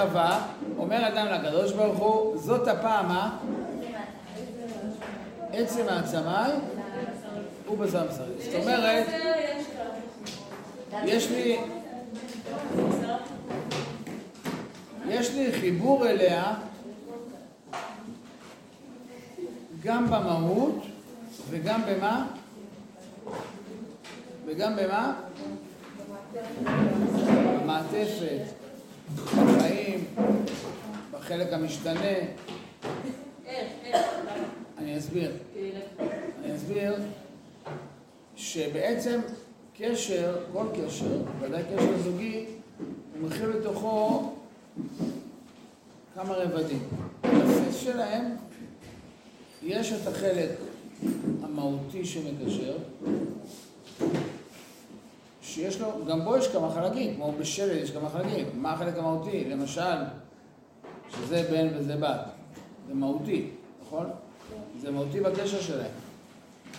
רחבה, אומר אדם לקדוש ברוך הוא, זאת הפעם מה? עצם העצמי הוא בשר. זאת אומרת, יש לי, יש לי חיבור אליה גם במהות וגם במה? וגם במה? במעטפת, בחיים, בחלק המשתנה. אני אסביר. אני אסביר שבעצם קשר, כל קשר, ודאי קשר זוגי, הוא מכיל בתוכו כמה רבדים. בבסיס שלהם יש את החלק המהותי שמקשר, שיש לו, גם בו יש כמה חלקים, כמו בשלד יש כמה חלקים. מה החלק המהותי? למשל, שזה בן וזה בת. זה מהותי, נכון? זה מהותי בקשר שלהם.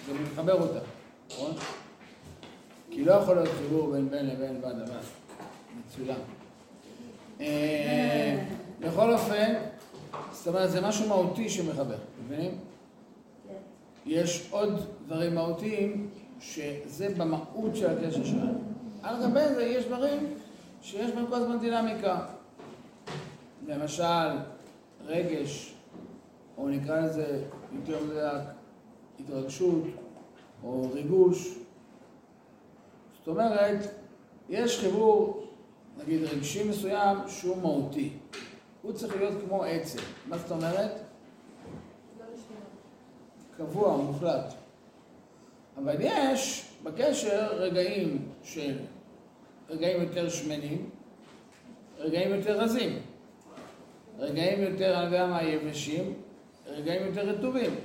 זה מחבר אותה, נכון? כי לא יכול להיות חיבור בין בן לבין בת הבת. מצולם. אה, בכל אופן, זאת אומרת, זה משהו מהותי שמחבר, מבינים? יש עוד דברים מהותיים שזה במהות של הקשר שלנו. על גבי זה יש דברים שיש בהם כל הזמן דינמיקה. למשל, רגש, או נקרא לזה יותר מדויק, התרגשות, או ריגוש. זאת אומרת, יש חיבור, נגיד רגשי מסוים, שהוא מהותי. הוא צריך להיות כמו עצם. מה זאת אומרת? קבוע, מוחלט. אבל יש בקשר רגעים של רגעים יותר שמנים, רגעים יותר רזים, רגעים יותר, אני יודע מה, יבשים, רגעים יותר רטובים.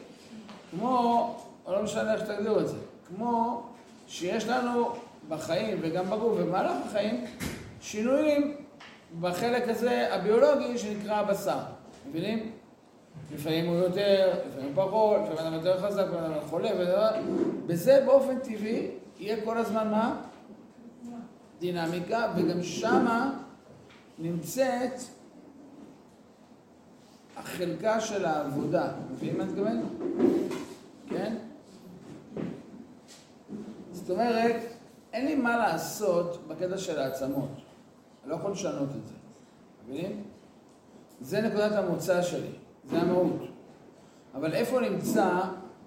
כמו, לא משנה איך תגדירו את זה, כמו שיש לנו בחיים וגם בגוף ובמהלך החיים שינויים בחלק הזה הביולוגי שנקרא הבשר, מבינים? לפעמים הוא יותר, לפעמים פחות, לפעמים אדם יותר חזק, לפעמים אדם חולה, בזה באופן טבעי יהיה כל הזמן מה? דינמיקה, וגם שמה נמצאת החלקה של העבודה. מבינים מה אני מתכוון? כן? זאת אומרת, אין לי מה לעשות בקטע של העצמות. אני לא יכול לשנות את זה. מבינים? זה נקודת המוצא שלי. זה המהות. אבל איפה נמצא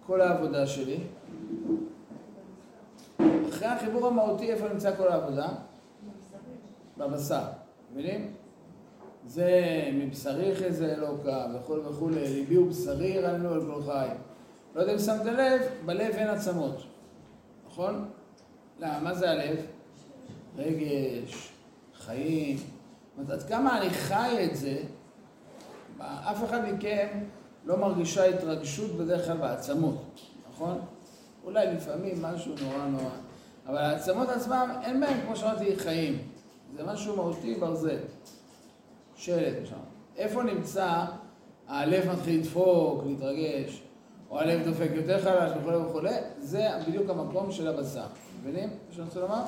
כל העבודה שלי? אחרי החיבור המהותי, איפה נמצא כל העבודה? בבשר. מבינים? זה מבשרי חזה אלוקה וכולי וכולי, ליבי הוא בשרי ירננו על כל חי. לא יודע אם שמתם לב, בלב אין עצמות, נכון? למה? מה זה הלב? רגש, חיים. זאת אומרת, עד כמה אני חי את זה, אף אחד מכם לא מרגישה התרגשות בדרך כלל בעצמות, נכון? אולי לפעמים משהו נורא נורא, אבל העצמות עצמם אין בהם, כמו שאמרתי, חיים. זה משהו מהותי ברזל. שלט שם. איפה נמצא הלב מתחיל לדפוק, להתרגש, או הלב דופק יותר חלש וכולי וכולי, זה בדיוק המקום של הבשר. מבינים מה שאני רוצה לומר?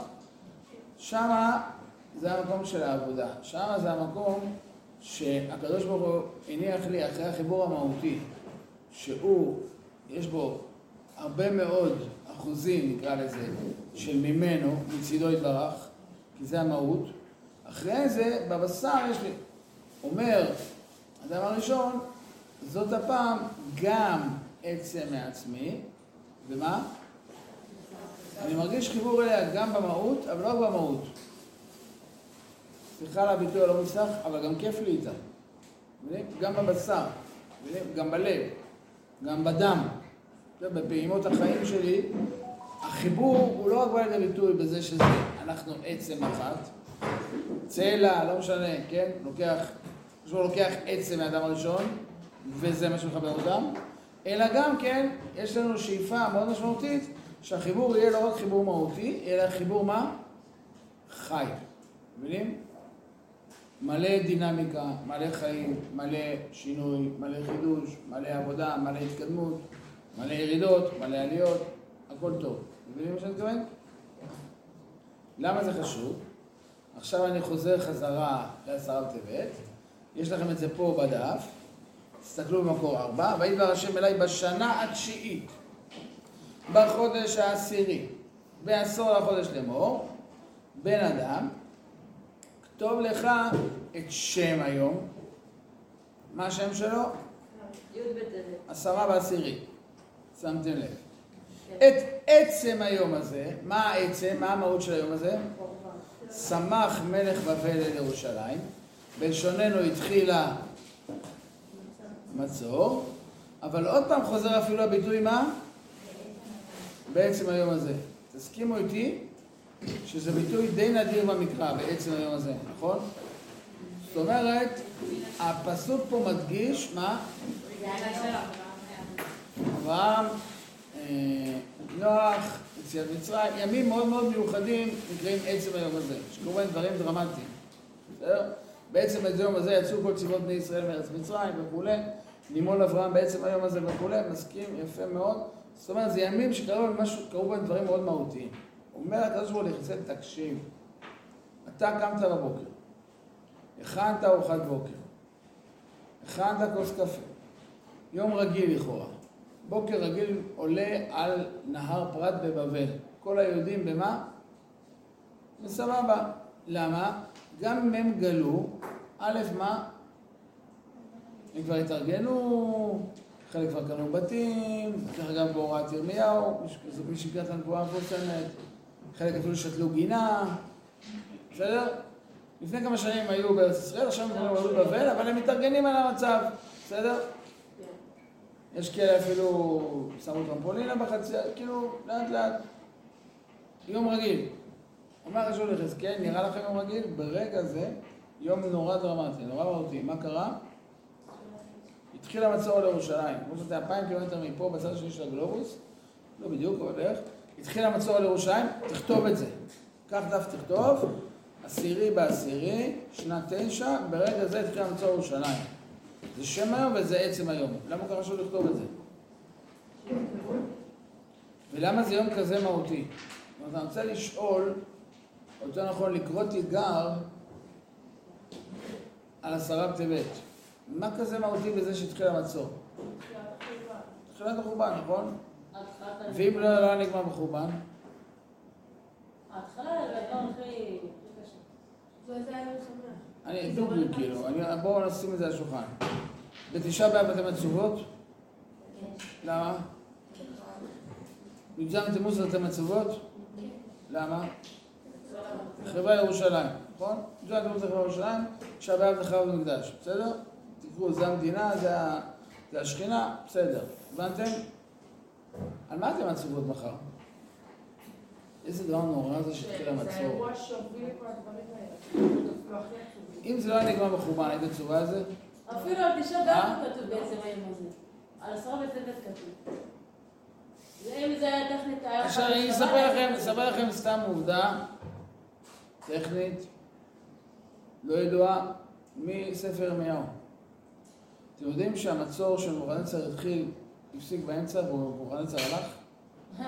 שמה זה המקום של העבודה. שמה זה המקום שהקדוש ברוך הוא הניח לי אחרי החיבור המהותי, שהוא, יש בו הרבה מאוד אחוזים, נקרא לזה, של ממנו, מצידו יתברך, כי זה המהות. אחרי זה, בבשר יש לי, אומר אדם הראשון, זאת הפעם גם עצם מעצמי, ומה? אני מרגיש חיבור אליה גם במהות, אבל לא במהות. סליחה על הביטוי הלא מוצלח, אבל גם כיף לי איתה. גם בבשר, גם בלב, גם בדם. בפעימות החיים שלי, החיבור הוא לא רק בא לידי ביטוי בזה שזה, אנחנו עצם אחת, צלע, לא משנה, כן? לוקח, הוא לוקח עצם מהאדם הראשון, וזה מה שמחבר אותם, אלא גם כן, יש לנו שאיפה מאוד משמעותית, שהחיבור יהיה לא רק חיבור מהותי, אלא חיבור מה? חי. מבינים? מלא דינמיקה, מלא חיים, מלא שינוי, מלא חידוש, מלא עבודה, מלא התקדמות, מלא ירידות, מלא עליות, הכל טוב. מבינים מה שאני מתכוון? למה זה חשוב? עכשיו אני חוזר חזרה לעשרה בטבת, יש לכם את זה פה בדף, תסתכלו במקור ארבע, וידבר השם אליי בשנה התשיעית, בחודש העשירי, בעשור לחודש לאמור, בן אדם, כתוב לך את שם היום, מה השם שלו? עשרה בעשירי, שמתם לב. את עצם היום הזה, מה העצם, מה המהות של היום הזה? שמח מלך בבל אל ירושלים, בלשוננו התחילה מצור, אבל עוד פעם חוזר אפילו הביטוי מה? בעצם היום הזה. תסכימו איתי שזה ביטוי די נדיר במקרא, בעצם היום הזה, נכון? זאת אומרת, הפסוק פה מדגיש, מה? אברהם, נוח, יציאת מצרים, ימים מאוד מאוד מיוחדים נקראים עצם היום הזה, שקורים דברים דרמטיים. בסדר? בעצם את היום הזה יצאו כל צבאות בני ישראל מארץ מצרים וכולי, נימול אברהם בעצם היום הזה וכולי, מסכים, יפה מאוד. זאת אומרת, זה ימים שקרו בהם דברים מאוד מהותיים. אומר הקדוש ברוך הוא לחסן, תקשיב, אתה קמת בבוקר, הכנת ארוחת בוקר, הכנת כוס קפה, יום רגיל לכאורה. בוקר רגיל עולה על נהר פרת בבבל. כל היהודים במה? בסבבה. למה? גם אם הם גלו, א', מה? הם כבר התארגנו, חלק כבר קנו בתים, דרך אגב בהוראת ירמיהו, מי שקראת הנבואה המפורסמת, חלק אפילו שתלו גינה, בסדר? לפני כמה שנים היו בארץ ישראל, עכשיו הם כבר בבבל, אבל הם מתארגנים על המצב, בסדר? יש כאלה אפילו שמו טרמפולינה בחצי, כאילו, לאט לאט. יום רגיל. אומר רשום לחזקאל, נראה לכם יום רגיל? ברגע זה, יום נורא דרמטי, נורא מהותי. מה קרה? התחיל המצור על ירושלים. כמו שאתה אלפיים קילומטר מפה, בצד השני של הגלובוס, לא בדיוק, אבל איך? התחיל המצור על ירושלים, תכתוב את זה. קח דף תכתוב, עשירי בעשירי, שנת תשע, ברגע זה התחיל המצור על ירושלים. זה שם היום וזה עצם היום. למה ככה חשוב לכתוב את זה? ולמה זה יום כזה מהותי? זאת אומרת, אני רוצה לשאול, או יותר נכון לקרוא תיגר על עשרה בטבת. מה כזה מהותי בזה שהתחיל המצור? תחילת החורבן, נכון? ואם לא, לא נגמר בחורבן? ההתחלה זה הדבר הכי קשה. אני, דוגרי כאילו, בואו נשים את זה על השולחן. בתשעה באב אתם עצובות? למה? י"ז בתמוז אתם עצובות? למה? נחרבה ירושלים, נכון? י"ז בתמוז נחרבה ירושלים, תשעה באב נחרב במקדש, בסדר? תקראו, זה המדינה, זה השכינה, בסדר. הבנתם? על מה אתם עצובות מחר? איזה דבר נורא זה שהתחיל המצור. זה האירוע שהוביל לכל הדברים האלה. אם זה לא היה נגמר בחורבן, היית עצובה על זה? אפילו על תשעה באב כתוב בעצם היום הזה. על עשרה בטבת כתוב. אם זה היה טכנית, היה... עכשיו אני אספר לכם, אספר לכם סתם עובדה טכנית, לא ידועה, מספר ירמיהו. אתם יודעים שהמצור של נבוכדנצר התחיל, הפסיק באמצע, ונבוכדנצר הלך?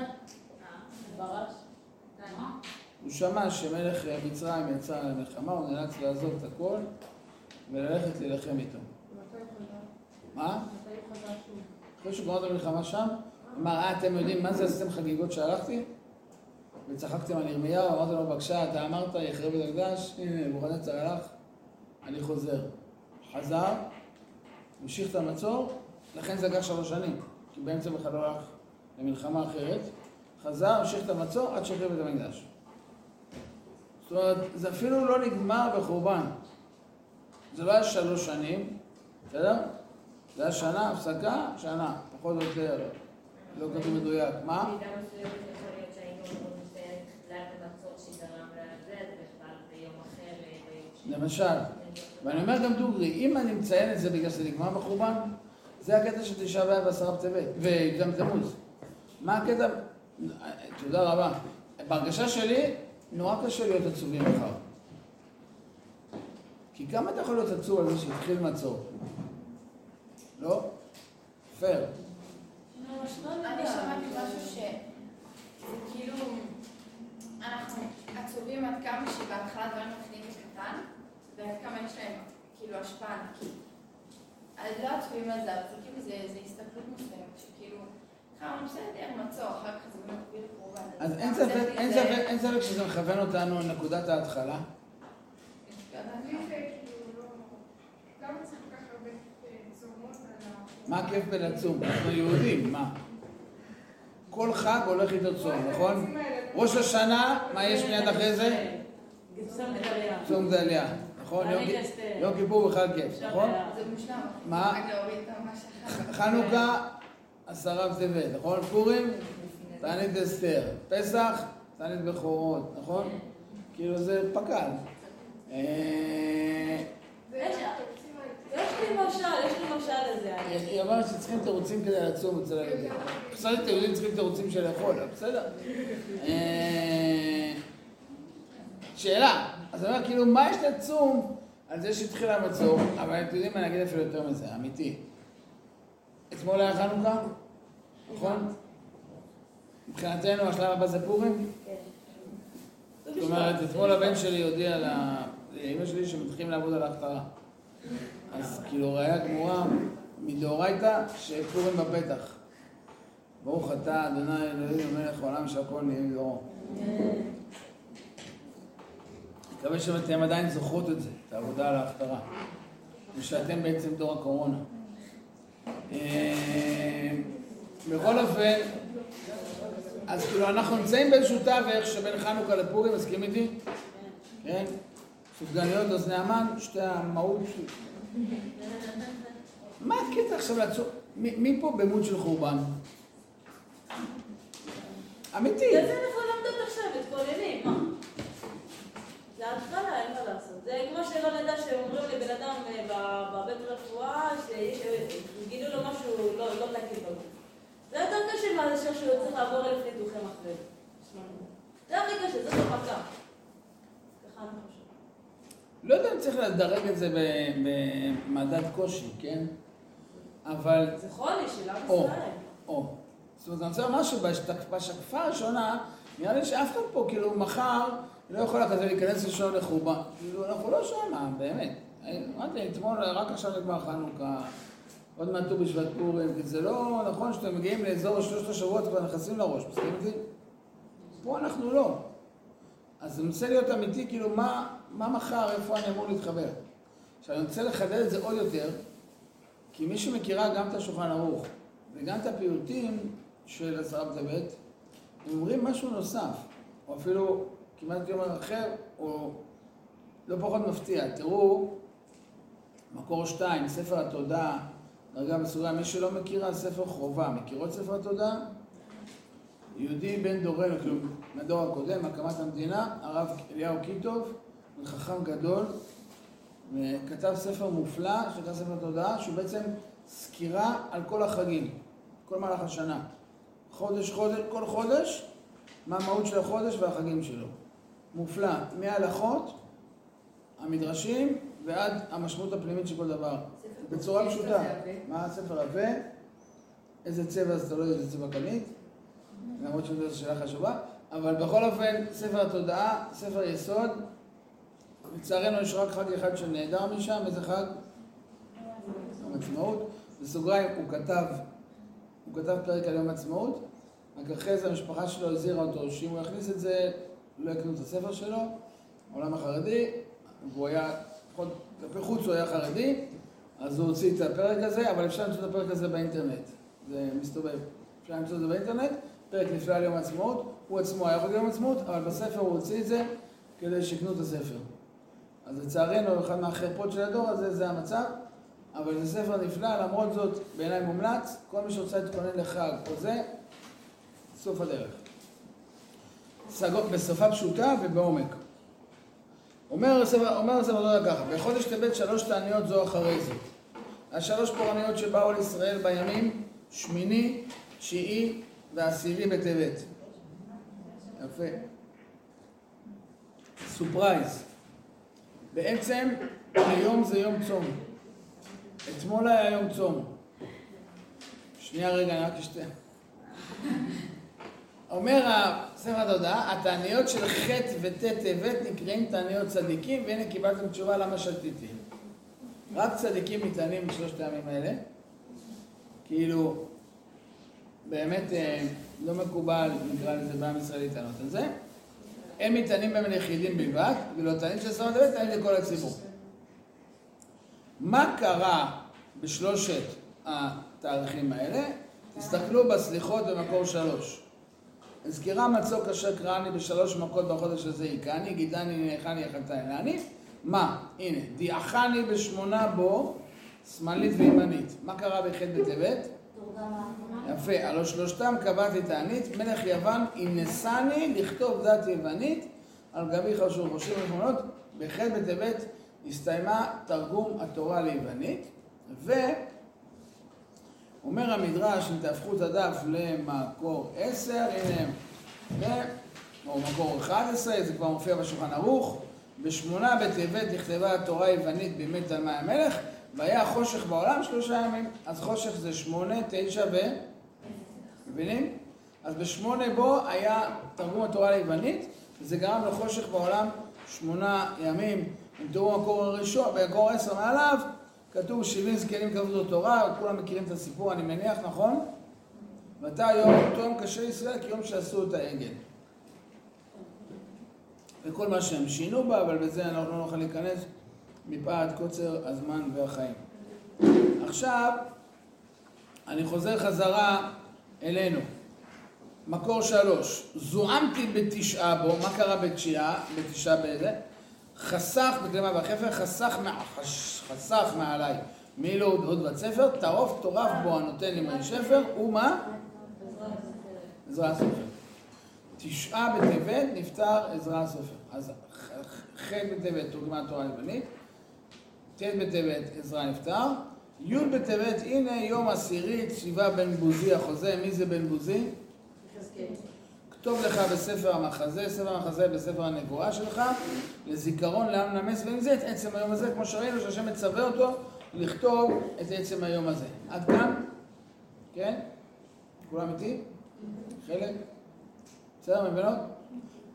ברש. הוא שמע שמלך מצרים יצא למלחמה, הוא נאלץ לעזוב את הכל וללכת להילחם איתו. מה? אחרי שהוא גמר את המלחמה שם, אמר, אה, אתם יודעים מה זה עשיתם חגיגות שהלכתי? וצחקתם על ירמיהו, אמרתם לו, בבקשה, אתה אמרת, יחרב את הקדש, הנה, נבוכדנצר הלך, אני חוזר. חזר, המשיך את המצור, לכן זה לקח שלוש שנים, כי באמצע בכלל לא הלך למלחמה אחרת. חזר, המשיך את המצור עד שהחריב את המקדש. זאת אומרת, זה אפילו לא נגמר בחורבן. זה לא היה שלוש שנים, בסדר? זה היה שנה, הפסקה, שנה, פחות או יותר, לא כתוב מדויק. מה? למשל, ואני אומר גם דוגרי, אם אני מציין את זה בגלל שזה נגמר בחורבן, זה הקטע של תשעה באב ועשרה בטבת, וגם תמוז. מה הקטע? תודה רבה. בהרגשה שלי, נורא קשה להיות עצובים מחר. כי כמה אתה יכול להיות עצוב על זה שהתחיל מצור? לא? פייר. אני שמעתי משהו שכאילו אנחנו עצובים עד כמה שבהתחלה דברים מתחילים בקטן ועד כמה יש להם כאילו השפעה ענקית. אני לא אם על זה, אבל זה כאילו, זה הסתכלות מסוימת, שכאילו, קרובה. אז אין ספק, אין ספק, אין ספק שזה מכוון אותנו לנקודת ההתחלה. מה הכיף בלצום? אנחנו יהודים, מה? כל חג הולך איתו צום, נכון? ראש השנה, מה יש מיד אחרי זה? צום גדליה, נכון? יום כיפור בכלל כיף, נכון? זה מושלם. מה? חנוכה, עשרה בטבת, נכון? פורים, תענית אסתר. פסח, תענית בכורות, נכון? כאילו זה פק"ל. אה, יש לי משל, יש לי משל לזה. היא אמרה שצריכים תירוצים כדי לצום אצל הילדים. חשבתי היהודים צריכים תירוצים של לאכול, בסדר. אה, שאלה, אז אני אומר, כאילו, מה יש לצום על זה שהתחיל המצור? אבל אתם יודעים מה, אני אגיד אפילו יותר מזה, אמיתי. אתמול היה חנוכה, נכון? מבחינתנו השלב הבא זה פורים? זאת אומרת, אתמול הבן שלי הודיע לאמא שלי שמתחילים לעבוד על ההכתרה. אז כאילו ראיה גמורה מדאורייתא שפורים בפתח. ברוך אתה, אדוני אלוהים המלך העולם שהכל נהיה מדורו. מקווה שאתם עדיין זוכרות את זה, את העבודה על ההכתרה. ושאתם בעצם דור הקורונה. אה, אופן, אז כאילו אנחנו נמצאים באיזשהו תווך שבין חנוכה לפורים, מסכים איתי? כן? סופגניות אוזני המן, שתי המהות שלי. מה הקטע עכשיו לעצור? מי פה במות של חורבן? אמיתי. זה אנחנו לומדות עכשיו, מתכוננים, מה? זה התחלה, אין מה לעשות. זה כמו שלא נדע שאומרים לבן אדם אה, בבית רפואה שגילו לו משהו לא לא תקין בגוף. זה יותר קשה מאשר שהוא צריך לעבור אלף ניתוחים אחרי זה. הכי קשה, זה לא מכה. ככה אני חושבת. לא יודע אם צריך לדרג את זה במדד קושי, כן? אבל... זה חולי של עם או. זאת אומרת, אני רוצה לומר שבשקפה הראשונה, נראה לי שאף אחד פה, כאילו, מחר, לא יכולה כזה להיכנס לשעון לחורבן. כאילו, אנחנו לא שמה, באמת. אמרתי, אתמול, רק עכשיו נגמר חנוכה, עוד מעט ט"ו בשבט פורים, כי זה לא נכון שאתם מגיעים לאזור שלושת השבועות כבר נכנסים לראש, מסכים איתי? פה אנחנו לא. אז אני רוצה להיות אמיתי, כאילו, מה, מה מחר, איפה אני אמור להתחבר? עכשיו, אני רוצה לחדד את זה עוד יותר, כי מי שמכירה גם את השולחן ערוך וגם את הפיוטים של עשרה בטבת, הם אומרים משהו נוסף, או אפילו כמעט הייתי אומר אחר, או לא פחות מפתיע. תראו, מקור שתיים, ספר התודה, דרגה בסוגריים, מי שלא מכיר אז ספר חובה, מכירות ספר התודה? יהודי בן דורנו, כאילו מהדור הקודם, הקמת המדינה, הרב אליהו קיטוב, חכם גדול, וכתב ספר מופלא, שנקרא ספר תודעה, שהוא בעצם סקירה על כל החגים, כל מהלך השנה. חודש, חודש, כל חודש, מה המהות של החודש והחגים שלו. מופלא, מההלכות, המדרשים, ועד המשמעות הפנימית של כל דבר. בצורה פשוטה. מה הספר עבה? איזה צבע זה תלוי איזה צבע קנית, למרות שזו שאלה חשובה, אבל בכל אופן, ספר התודעה, ספר יסוד, לצערנו יש רק חג אחד שנעדר משם, איזה חג? יום עצמאות. בסוגריים, הוא כתב, הוא כתב פרק על יום עצמאות, רק אחרי זה המשפחה שלו הזהירה אותו שאם הוא יכניס את זה, לא יקנו את הספר שלו, העולם החרדי, והוא היה, כלפי חוץ הוא היה חרדי, אז הוא הוציא את הפרק הזה, אבל אפשר למצוא את הפרק הזה באינטרנט, זה מסתובב. אפשר למצוא את זה באינטרנט, פרק נפלא על יום עצמאות, הוא עצמו היה חג יום עצמאות, אבל בספר הוא הוציא את זה כדי שיקנו את הספר. אז לצערנו, אחד מהחרפות של הדור הזה, זה המצב, אבל זה ספר נפלא, למרות זאת, בעיניי מומלץ, כל מי שרוצה להתכונן לחג או זה, סוף הדרך. בשפה פשוטה ובעומק. אומר תודה ככה, בחודש טבת שלוש תעניות זו אחרי זו. השלוש פורעניות שבאו לישראל בימים שמיני, תשיעי ועשירי בטבת. יפה. surprise. בעצם היום זה יום צום. אתמול היה יום צום. שנייה רגע, אני רק אשתה. אומר ספר התודעה, התעניות של ח' וט' טבת נקראים תעניות צדיקים, והנה קיבלתם תשובה למה שתיתי. רק צדיקים מתענים בשלושת הימים האלה. כאילו, באמת אה, לא מקובל, נקרא לזה בעם ישראל להתענות על זה. הם מתענים בהם ליחידים בלבד, ולא תענים של סמד הבית, תענים לכל הציבור. מה קרה בשלושת התאריכים האלה? תסתכלו בסליחות במקור שלוש. הזכירה מצוק אשר קראני בשלוש מכות בחודש הזה היכני, גידני נאכני יחלתה אלני. מה? הנה, דיעכני בשמונה בו, שמאלית וימנית. מה קרה בח' בטבת? יפה, הלא שלושתם קבעתי תענית, מלך יוון אינסני לכתוב דת יוונית על גבי חשוב ראשים וחמונות, בח' בטבת הסתיימה תרגום התורה ליוונית, ואומר המדרש, אם תהפכו את הדף למקור עשר, הנה, ו... או מקור אחד עשרה, זה כבר מופיע בשולחן ערוך, בשמונה בטבת נכתבה התורה היוונית בימי תלמי המלך, והיה חושך בעולם שלושה ימים. אז חושך זה שמונה, תשע ו... מבינים? אז בשמונה בו היה תרגום התורה ליוונית, וזה גרם לחושך בעולם שמונה ימים. אם תראו המקור הראשון, במקור עשר מעליו, כתוב שבעים זקנים כבודו תורה, כולם מכירים את הסיפור, אני מניח, נכון? ואתה היום, יום קשה ישראל כיום שעשו את העגל. וכל מה שהם שינו בה, אבל בזה אנחנו לא נוכל להיכנס מפאת קוצר הזמן והחיים. עכשיו, אני חוזר חזרה אלינו. מקור שלוש, זועמתי בתשעה בו, מה קרה בתשעה? בתשעה באיזה? חסך, בקלמה והחפר, חסך, חסך מעליי מילו הוד וספר, טרוף טורף בו הנותן למי שפר, ומה? עזרא הסופר. תשעה בטבת נפטר עזרא הסופר. אז ח' בטבת תורגמה תורה לבנית, ט' בטבת עזרא נפטר, י' בטבת הנה יום עשירי ציווה בן בוזי החוזה, מי זה בן בוזי? כתוב לך בספר המחזה, ספר המחזה בספר הנבואה שלך, לזיכרון לעם נמס, ועם זה את עצם היום הזה, כמו שראינו שהשם מצווה אותו לכתוב את עצם היום הזה. עד כאן? כן? כולם איתי? חלק? בסדר, מבינות?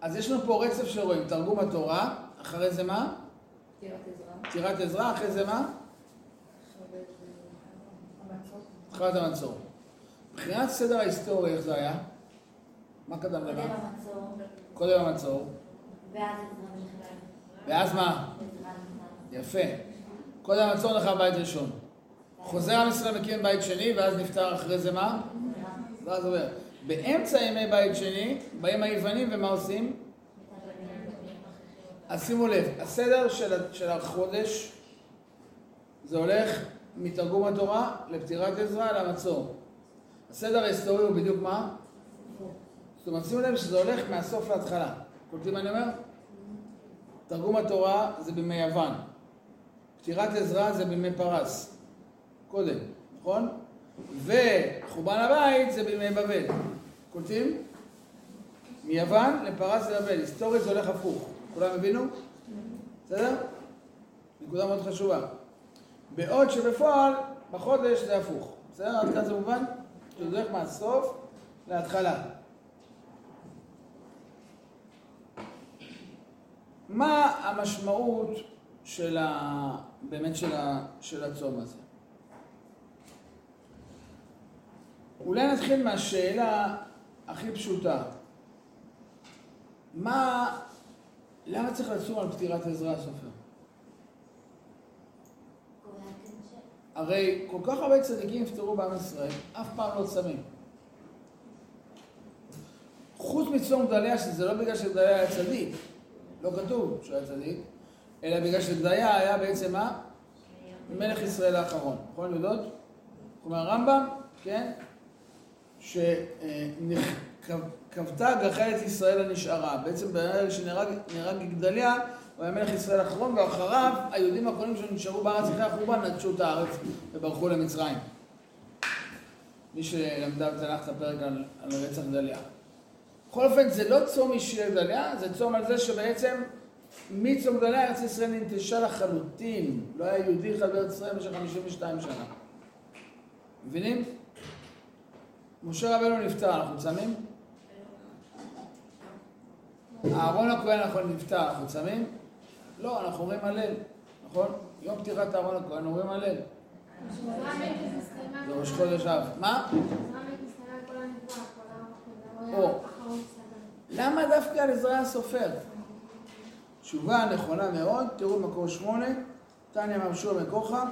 אז יש לנו פה רצף שרואים, תרגום התורה, אחרי זה מה? טירת עזרא, אחרי זה מה? התחלת המצור. מבחינת סדר ההיסטורי, איך זה היה? מה קדם למה? קודם המצור. ואז מה? יפה. קודם המצור נחל בית ראשון. חוזר עם ישראל מקים בית שני, ואז נפטר אחרי זה מה? ואז עובר. באמצע ימי בית שני, באים היוונים ומה עושים? אז שימו לב, הסדר של, של החודש זה הולך מתרגום התורה לפטירת עזרא למצור. הסדר ההיסטורי הוא בדיוק מה? זאת אומרת, שימו לב שזה הולך מהסוף להתחלה. קולטים מה אני אומר? תרגום התורה זה בימי יוון. פטירת עזרא זה בימי פרס. קודם, נכון? וחורבן הבית זה בימי בבל. קולטים? מיוון לפרס לבבל. היסטורית זה הולך הפוך. כולם הבינו? בסדר? נקודה מאוד חשובה. בעוד שבפועל, בחודש זה הפוך. בסדר? עד כאן זה מובן? שזה הולך מהסוף להתחלה. מה המשמעות של ה... באמת של, ה... של הצום הזה? אולי נתחיל מהשאלה הכי פשוטה. מה... למה צריך לצום על פטירת עזרא הסופר? הרי כל כך הרבה צדיקים נפטרו בעם ישראל, אף פעם לא צמים. חוץ מצום גדליה, שזה לא בגלל שגדליה היה צדיק, לא כתוב שהוא היה צדיק, אלא בגלל שגדליה היה בעצם מה? מלך ישראל האחרון. נכון יודעות? כלומר הרמב"ם, כן? שכבתה גחלת ישראל הנשארה. בעצם ברגע שנהרג גדליה, הוא היה מלך ישראל האחרון, ואחריו היהודים האחרונים שנשארו בארץ אחרי החורבן נטשו את הארץ וברחו למצרים. מי שלמדה בתנ"ך את הפרק על, על רצח גדליה. בכל אופן, זה לא צום אישי לגדליה, זה צום על זה שבעצם מצום גדליה ארץ ישראל ננטשה לחלוטין. לא היה יהודי אחד בארץ ישראל במשך 52 שנה. מבינים? משה רבנו נפטר, אנחנו צמים? אהרון הכהן אנחנו נפטר, אנחנו צמים? לא, אנחנו אומרים הלל. נכון? יום פתיחת אהרון הכהן אומרים הלל. זה ראש חודש אב. מה? או. למה דווקא על עזרא הסופר? תשובה נכונה מאוד, תראו מקור שמונה, תניא ממשור מקוחה,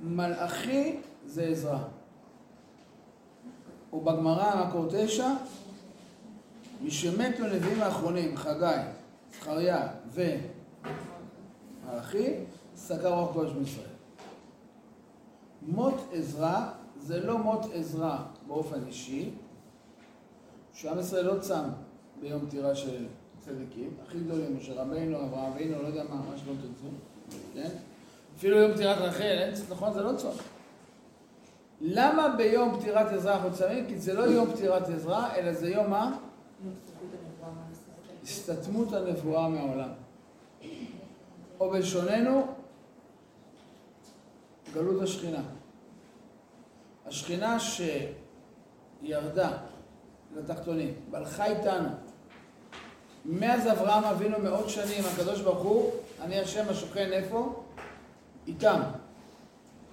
מלאכי זה עזרא. ובגמרא מקור תשע, משמתו נביאים האחרונים, חגי, זכריה ומלאכי, סקר רוח קודש מישראל. מות עזרא זה לא מות עזרא באופן אישי, שעם ישראל לא צם ביום פטירה של צדיקים, הכי גדולים, משה רבינו, אברהם אבינו, לא יודע מה, מה שלא תרצו, כן? אפילו יום פטירת רחל, נכון, זה לא צום. למה ביום פטירת עזרא אנחנו צמים? כי זה לא יום פטירת עזרא, אלא זה יום מה? הסתתמות הנבואה מהעולם. או בלשוננו, גלות השכינה. השכינה שירדה לתחתונים, והלכה איתנו. מאז אברהם אבינו מאות שנים, הקדוש ברוך הוא, אני השם השוכן איפה? איתם.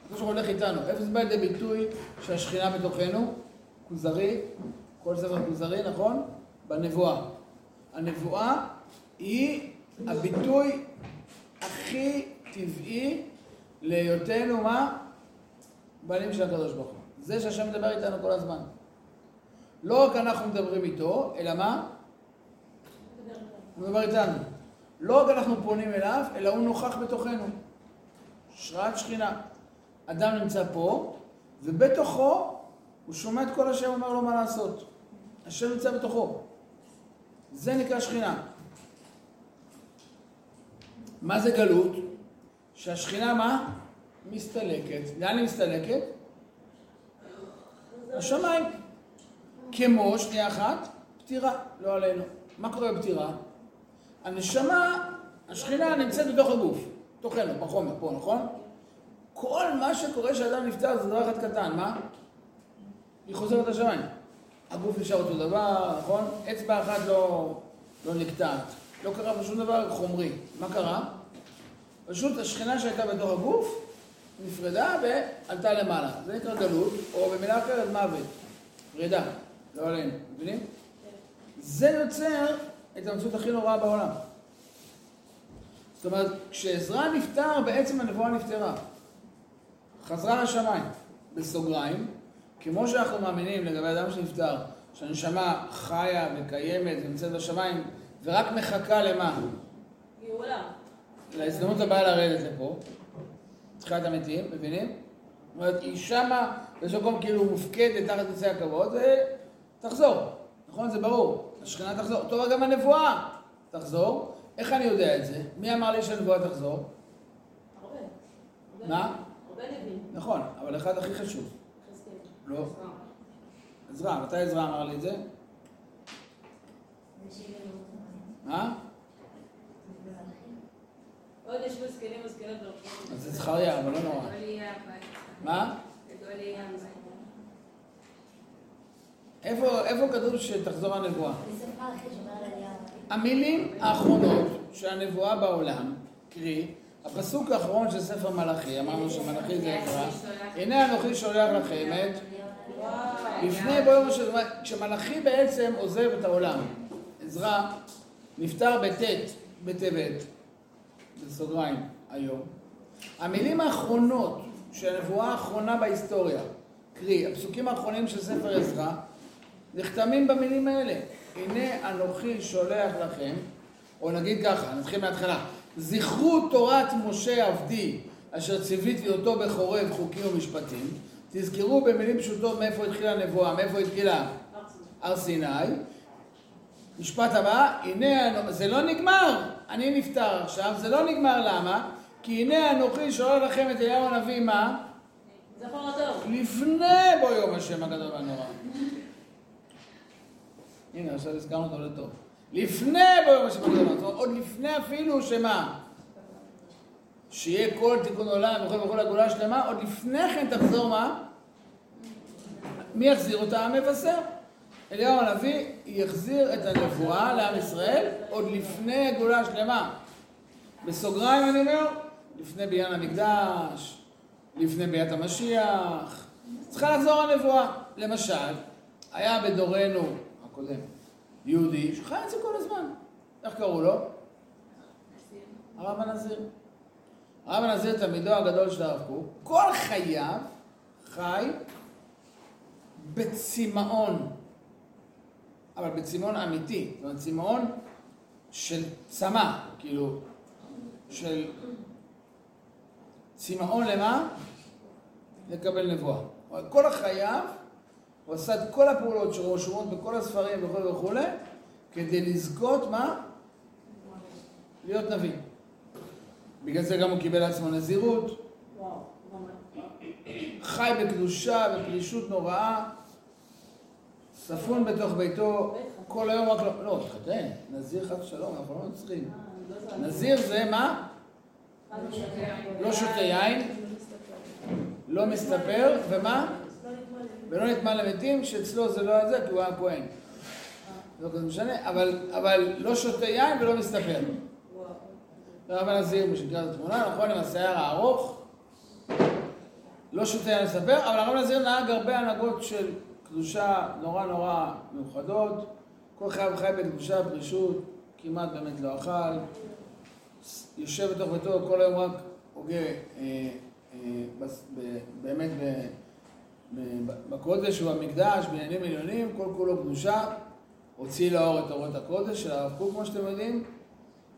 הקדוש ברוך הוא הולך איתנו. איפה זה בא לידי ביטוי שהשכינה בתוכנו? כוזרי, כל ספר כוזרי, נכון? בנבואה. הנבואה היא הביטוי הכי טבעי להיותנו מה? בנים של הקדוש ברוך הוא. זה שהשם מדבר איתנו כל הזמן. לא רק אנחנו מדברים איתו, אלא מה? הוא מדבר איתנו. לא רק אנחנו פונים אליו, אלא הוא נוכח בתוכנו. השראת שכינה. אדם נמצא פה, ובתוכו הוא שומע את כל השם אומר לו מה לעשות. השם נמצא בתוכו. זה נקרא שכינה. מה זה גלות? שהשכינה מה? מסתלקת. לאן היא מסתלקת? השמיים. כמו, שנייה אחת, פטירה, לא עלינו. מה קורה בפטירה? הנשמה, השכינה נמצאת בתוך הגוף, תוכנו, בחומר, פה, נכון? כל מה שקורה כשאדם נפטר זה דבר אחד קטן, מה? היא חוזרת לשמיים. הגוף נשאר אותו דבר, נכון? אצבע אחת לא, לא נקטעת. לא קרה פה שום דבר חומרי. מה קרה? פשוט השכינה שהייתה בתוך הגוף נפרדה ועלתה למעלה. זה נקרא גלות, או במילה אחרת מוות. פרידה. לא עלינו, מבינים? זה יוצר את המציאות הכי נוראה בעולם. זאת אומרת, כשעזרא נפטר, בעצם הנבואה נפטרה. חזרה לשמיים, בסוגריים, כמו שאנחנו מאמינים לגבי אדם שנפטר, שהנשמה חיה וקיימת ונמצאת בשמיים, ורק מחכה למה? גאולה. להזדמנות הבאה לרדת לפה, תחילת המתים, מבינים? זאת אומרת, היא שמה באיזשהו מקום כאילו מופקדת תחת כיסא הכבוד, ותחזור. נכון? זה ברור. השכינה תחזור. אותו גם הנבואה תחזור. איך אני יודע את זה? מי אמר לי שהנבואה תחזור? הרבה. מה? הרבה נביאים. נכון, אבל אחד הכי חשוב. לא. עזרא, מתי עזרא אמר לי את זה? מה? עוד ישבו זקנים וזקנות ברחוב. אז זה זכריה, אבל לא נורא. מה? איפה, איפה כתוב שתחזור הנבואה? המילים האחרונות שהנבואה בעולם, קרי, הפסוק האחרון של ספר מלאכי, אמרנו שמלאכי זה אקרא, הנה אנוכי שולח לכם את לפני בוא יום השם, כשמלאכי בעצם עוזב את העולם, עזרא נפטר בט' בטבת, בסוגריים, היום. המילים האחרונות של הנבואה האחרונה בהיסטוריה, קרי, הפסוקים האחרונים של ספר עזרא, נחתמים במילים האלה. הנה אנוכי שולח לכם, או נגיד ככה, נתחיל מההתחלה. זכרו תורת משה עבדי, אשר ציוויתי אותו בחורב חוקים ומשפטים. תזכרו במילים פשוטות מאיפה התחילה הנבואה, מאיפה התחילה הר סיני. משפט הבא, הנה, זה לא נגמר, אני נפטר עכשיו, זה לא נגמר, למה? כי הנה אנוכי שואל לכם את אליהו הנביא, מה? זכור הטוב. לפני בוא יום השם הגדול והנורא. הנה, עכשיו הזכרנו אותו לטוב. לפני בוא יום השם הגדול והנורא. זאת אומרת, עוד לפני אפילו שמה? שיהיה כל תיקון עולם וכל וכל הגאולה השלמה, עוד לפני כן תחזור מה? מי יחזיר אותה? המבשר. אליהו הנביא יחזיר את הנבואה לעם ישראל עוד לפני הגאולה השלמה. בסוגריים אני אומר, לפני בניין המקדש, לפני ביאת המשיח. צריכה לחזור הנבואה. למשל, היה בדורנו הקודם יהודי שחי את זה כל הזמן. איך קראו לו? הרב הנזיר. הרב הנזיר, תלמידו הגדול של הרב קוק, כל חייו חי בצמאון, אבל בצמאון אמיתי, זאת אומרת צמאון של צמא, כאילו, של צמאון למה? לקבל נבואה. כל חייו הוא עשה את כל הפעולות שרשומות בכל הספרים וכו' וכו', כדי לזכות מה? להיות נביא. בגלל זה גם הוא קיבל לעצמו נזירות. חי בקדושה, בפלישות נוראה, ספון בתוך ביתו, כל היום רק לא... לא, תחתן, נזיר חס ושלום, אנחנו לא צריכים. נזיר זה מה? לא שותה יין, לא מסתפר, ומה? ולא נטמע למתים, שאצלו זה לא זה, כי הוא היה כהן. לא כזה משנה, אבל, אבל לא שותה יין ולא מסתפר. רב הנזיר בשקרת התמונה, נכון, עם השיער הארוך, לא שותה יין מסתפר, אבל הרב הנזיר נהג הרבה הנהגות של קדושה נורא נורא מיוחדות. כל חייו חי בקדושה, פרישות, כמעט באמת לא אכל. יושב בתוך ביתו כל היום רק הוגה אה, אה, באמת בקודש ובמקדש, בעניינים עליונים, כל כולו קדושה, הוציא לאור את אורות הקודש של הרב קוק, כמו שאתם יודעים.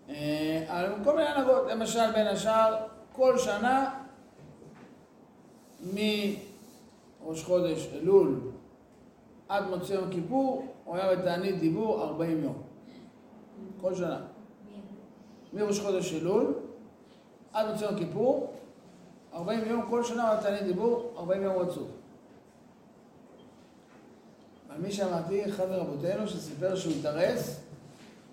אה, על כל מיני הנהגות, למשל בין השאר, כל שנה מראש חודש אלול עד מוצאי יום כיפור, הוא היה בתענית דיבור 40 יום. כל שנה. מראש חודש אלול עד מוצאי יום כיפור, 40 יום, כל שנה הוא היה בתענית דיבור, 40 יום רצוף. על מי שאמרתי, אחד מרבותינו שסיפר שהוא התארס,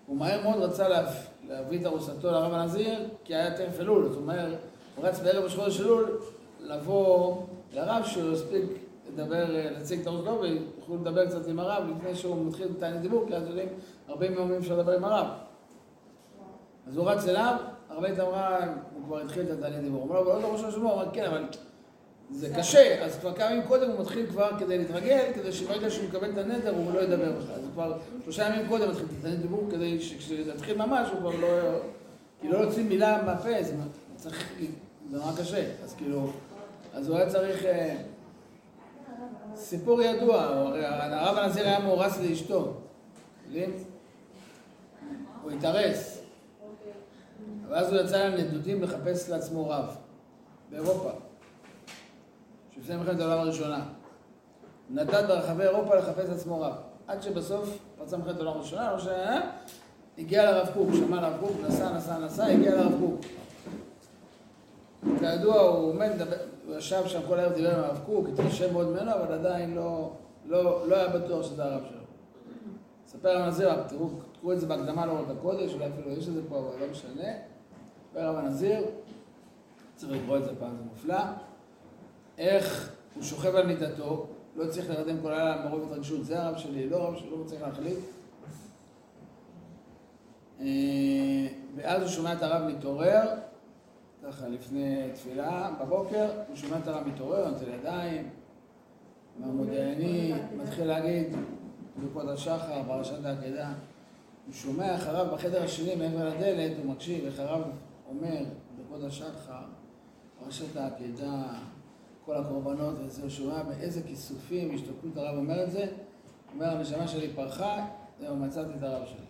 הוא מהר מאוד רצה לה, להביא את ארוסתו לרב הנזיר, כי היה טרף אלול, זאת אומרת, הוא רץ בערב ראש חודש אלול לבוא לרב שהוא הספיק לדבר, להציג את ארוסתו ויוכלו לדבר קצת עם הרב לפני שהוא מתחיל את תענית דיבור, כי אז יודעים, הרבה ימים אפשר לדבר עם הרב. אז הוא רץ אליו, הרבנית אמרה, הוא כבר התחיל את התענית דיבור. הוא אמר לו, לא ראש השבוע, הוא אמר, כן, אבל זה קשה, אז כבר כמה ימים קודם הוא מתחיל כבר כדי להתרגל, כדי שברגע שהוא מקבל את הנדר הוא לא ידבר בכלל. אז כבר שלושה ימים קודם מתחיל את הדיבור כדי שכשזה יתחיל ממש הוא כבר לא... כי לא יוצאים מילה מהפה, זה צריך... זה נורא קשה. אז כאילו... אז הוא היה צריך... אה, סיפור ידוע, הרב הנזיר היה מאורס לאשתו. הוא התארס. ואז הוא יצא לנדודים לחפש לעצמו רב. באירופה. לפני מלחמת העולם הראשונה. נדד ברחבי אירופה לחפש עצמו רב. עד שבסוף פרצה מלחמת העולם הראשונה, לא שהיה, הגיע לרב קוק, שמע לרב קוק, נסע, נסע, נסע, הגיע לרב קוק. כידוע, הוא עומד, הוא ישב שם כל הערב, דיבר עם הרב קוק, התרשם מאוד ממנו, אבל עדיין לא, לא, לא היה בטוח שזה הרב שלו. ספר הרב הנזיר, תראו, תקראו את זה בהקדמה לאורות הקודש, אולי אפילו יש את זה פה, אבל לא משנה. ספר הרב הנזיר, צריך לקרוא את זה פעם, זה מופלא. איך הוא שוכב על מיטתו, לא צריך להרדם כל הלילה מרוב התרגשות, זה הרב שלי, לא הרב שלי, לא צריך להחליט. אה, ואז הוא שומע את הרב מתעורר, ככה לפני תפילה, בבוקר, הוא שומע את הרב מתעורר, נוטל ידיים, מהמודעני, מתחיל להגיד ברכות השחר, פרשת העקדה. הוא שומע איך הרב בחדר השני, מעבר לדלת, הוא מקשיב איך הרב אומר ברכות השחר, פרשת העקדה. כל הקורבנות, וזה הוא שומע באיזה כיסופים, השתוקקות הרב אומר את זה, אומר, הנשמה שלי פרחה, זהו, מצאתי את הרב שלי.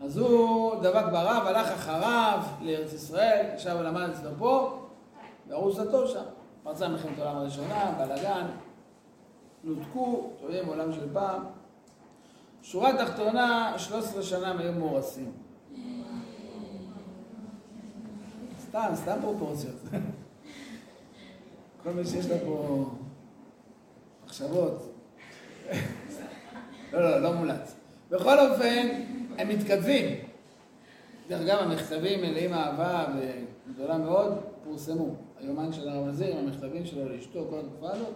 אז הוא דבק ברב, הלך אחריו לארץ ישראל, ישב ולמד אצלו פה, וארוסתו שם. פרצה מלחמת העולם הראשונה, בלאגן, נותקו, אתם יודעים, בעולם של פעם. שורה תחתונה, 13 שנה הם מאורסים. סתם, סתם פרופורציות. כל מי שיש לה פה מחשבות. לא, לא, לא מולץ. בכל אופן, הם מתכתבים. דרך אגב, המכתבים מלאים אהבה וגדולה מאוד, פורסמו. היומן של הרב נזיר, המכתבים שלו לאשתו, כל התקופה הזאת.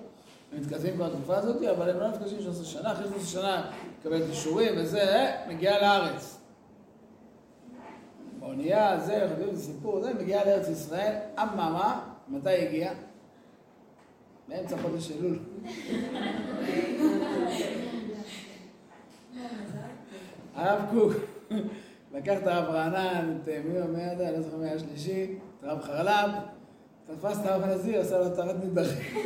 הם מתכתבים כל התקופה הזאת, אבל הם לא נפגשים 13 שנה, אחרי 13 שנה מקבל אישורים וזה, מגיע לארץ. באונייה, זה, חושבים, זה סיפור, זה, מגיע לארץ ישראל, אממה, מתי הגיע? באמצע חודש אלול. הרב קוק לקח את הרב רענן, את מי מי אני לא זוכר מי השלישי, את הרב חרל"פ, תפס את הרב הנזיר, עשה לו התרת נדחים.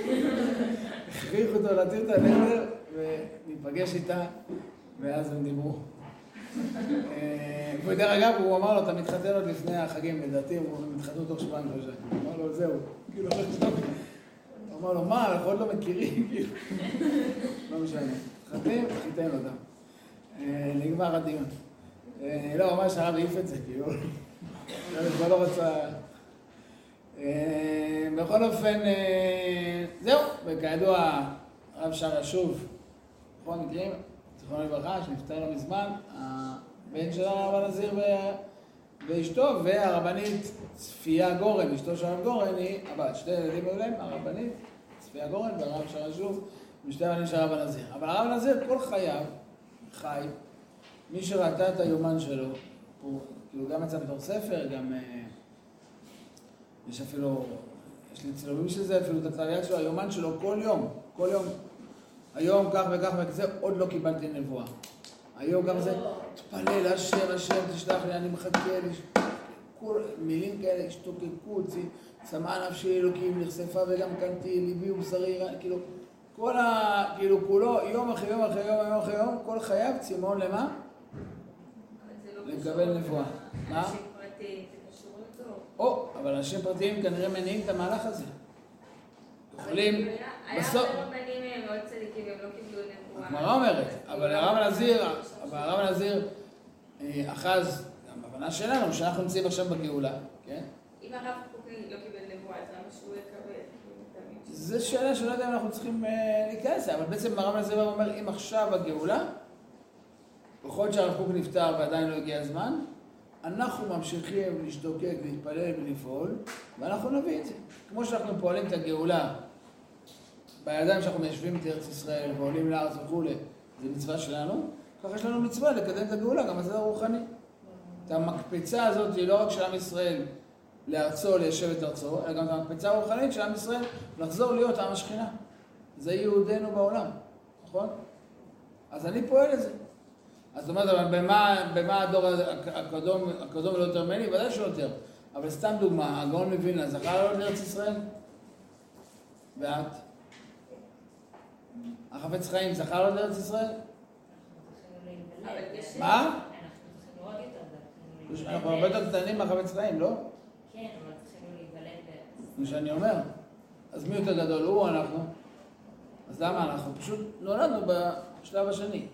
הכריח אותו להתיר את הנדר ולהיפגש איתה, ואז הם דיברו. אה, ודרך אגב, הוא אמר לו, אתה מתחתן עוד לפני החגים, לדעתי הם התחתנו תוך שבועיים שלושה. הוא אמר לו, זהו, כאילו, לא אמר לו, מה, אנחנו עוד לא מכירים, כאילו. לא משנה. מתחתנים, חיתן אותם. אה, נגמר הדיון. אה, לא, ממש הרב העיף את זה, כאילו. הוא כבר לא רצה... בכל אופן, זהו, וכידוע, הרב שרה שוב, בכל מקרים, זיכרונו לברכה, שנפטר לא מזמן, הבן של הרב הנזיר ואשתו, והרבנית צפיה גורן, אשתו של הרב גורן היא הבת, שתי ילדים היו להם, הרבנית צפיה גורן והרב שרה שוב, ושתי הבנים של הרב הנזיר. אבל הרב הנזיר כל חייו חי, מי שראתה את היומן שלו, הוא כאילו גם יצא בתור ספר, גם אה, יש אפילו, יש לי צילומים של זה, אפילו את הצלב יד שלו, היומן שלו כל יום, כל יום היום כך וכך וכזה, עוד לא קיבלתי נבואה. היום גם זה, תפלל, השם, השם, תשלח לי, אני מחכה, מילים כאלה, השתוקקות, צמאה נפשי אלוקים, נחשפה וגם קנתי, ליבי ובשרי, כאילו, כל ה... כאילו, כולו, יום אחרי יום אחרי יום, יום אחרי יום, כל חייו צימאון למה? לקבל נבואה. מה? או, אבל אנשים פרטיים כנראה מניעים את המהלך הזה. יכולים... בסוף... היה רבנים מאוד צדיקים, הם לא קיבלו נבואה. הגמרא אומרת, אבל הרב הנזיר, אבל הרב הנזיר אה, אחז, גם בהבנה שלנו, שאנחנו נמצאים עכשיו בגאולה, כן? אם הרב קוק לא קיבל נבואה, אז למה שהוא יקבל? זו שאלה שלא יודע אם אנחנו צריכים אה, להיכנס אבל בעצם הרב הנזיר אומר, אם עכשיו הגאולה, יכול להיות שהרב קוק נפטר ועדיין לא הגיע הזמן, אנחנו ממשיכים להשתוקק, להתפלל ולפעול, ואנחנו נביא את זה. כמו שאנחנו פועלים את הגאולה בידיים שאנחנו מיישבים את ארץ ישראל ועולים לארץ וכולי, זה מצווה שלנו, ככה יש לנו מצווה לקדם את הגאולה, גם בצד הרוחני. את המקפצה הזאת היא לא רק של עם ישראל לארצו, ליישב את ארצו, אלא גם את המקפצה הרוחנית של עם ישראל לחזור להיות עם השכינה. זה יהודינו בעולם, נכון? אז אני פועל לזה. אז זאת אומרת, במה, במה הדור הקדום, הקדום לא יותר ממני? ודאי שלא יותר. אבל סתם דוגמה, הגאון מווילנה זכה לעלות לארץ ישראל? ואת? החפץ חיים זכה לעלות לארץ ישראל? מה? אנחנו הרבה יותר קטנים מהחפץ חיים, לא? כן, אבל צריכים להיוולד זה שאני אומר. אז מי יותר גדול, הוא או אנחנו? אז למה אנחנו? פשוט נולדנו בשלב השני.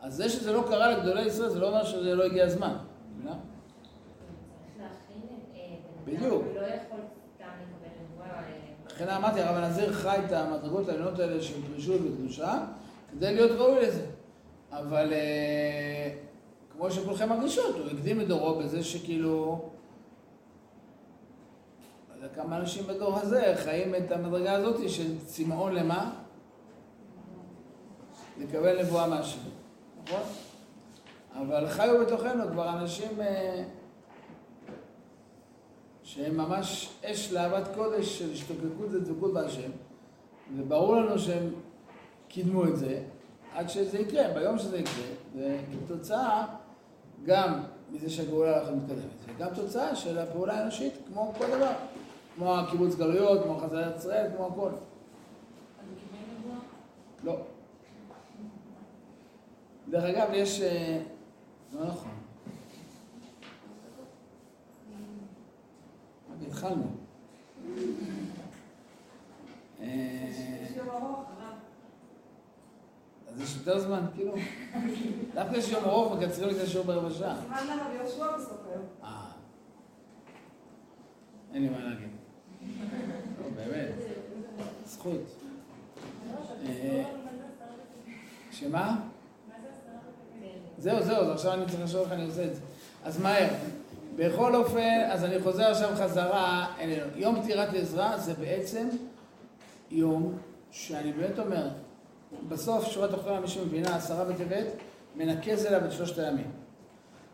אז זה שזה לא קרה לגדולי ישראל, זה לא אומר שזה לא הגיע הזמן. מבינה? בדיוק. לכן אמרתי, הרב הנזיר חי את המדרגות העליונות האלה של פרישות וקדושה, כדי להיות ראוי לזה. אבל אה, כמו שכולכם מרגישות, הוא הקדים את דורו בזה שכאילו... לא יודע כמה אנשים בדור הזה חיים את המדרגה הזאת של צמאון למה? לקבל נבואה מהשם. נכון? אבל חיו בתוכנו כבר אנשים אה, שהם ממש אש לאהבת קודש של השתוקקות ודבקות בהשם, וברור לנו שהם קידמו את זה עד שזה יקרה, ביום שזה יקרה, וכתוצאה גם מזה שהגאולה הולכת מתקדמת, וגם תוצאה של הפעולה האנושית, כמו כל דבר, כמו הקיבוץ גלויות, כמו חזרת ישראל, כמו הכל. לא. דרך אגב, יש... אה, לא נכון. התחלנו. אה, אז יש יותר זמן, כאילו? דווקא יש יום ארוך מקצרים לי את השיעור ברבע שעה. זמן לרב יהושע היום. אה. אין לי מה להגיד. לא, באמת. זכות. אה, שמה? זהו, זהו, אז עכשיו אני צריך לשאול איך אני עושה את זה. אז מהר. בכל אופן, אז אני חוזר עכשיו חזרה אלינו. יום פטירת עזרא זה בעצם יום שאני באמת אומר, בסוף שורת אחרי מי שמבינה, עשרה בטבת, מנקז אליו את שלושת הימים.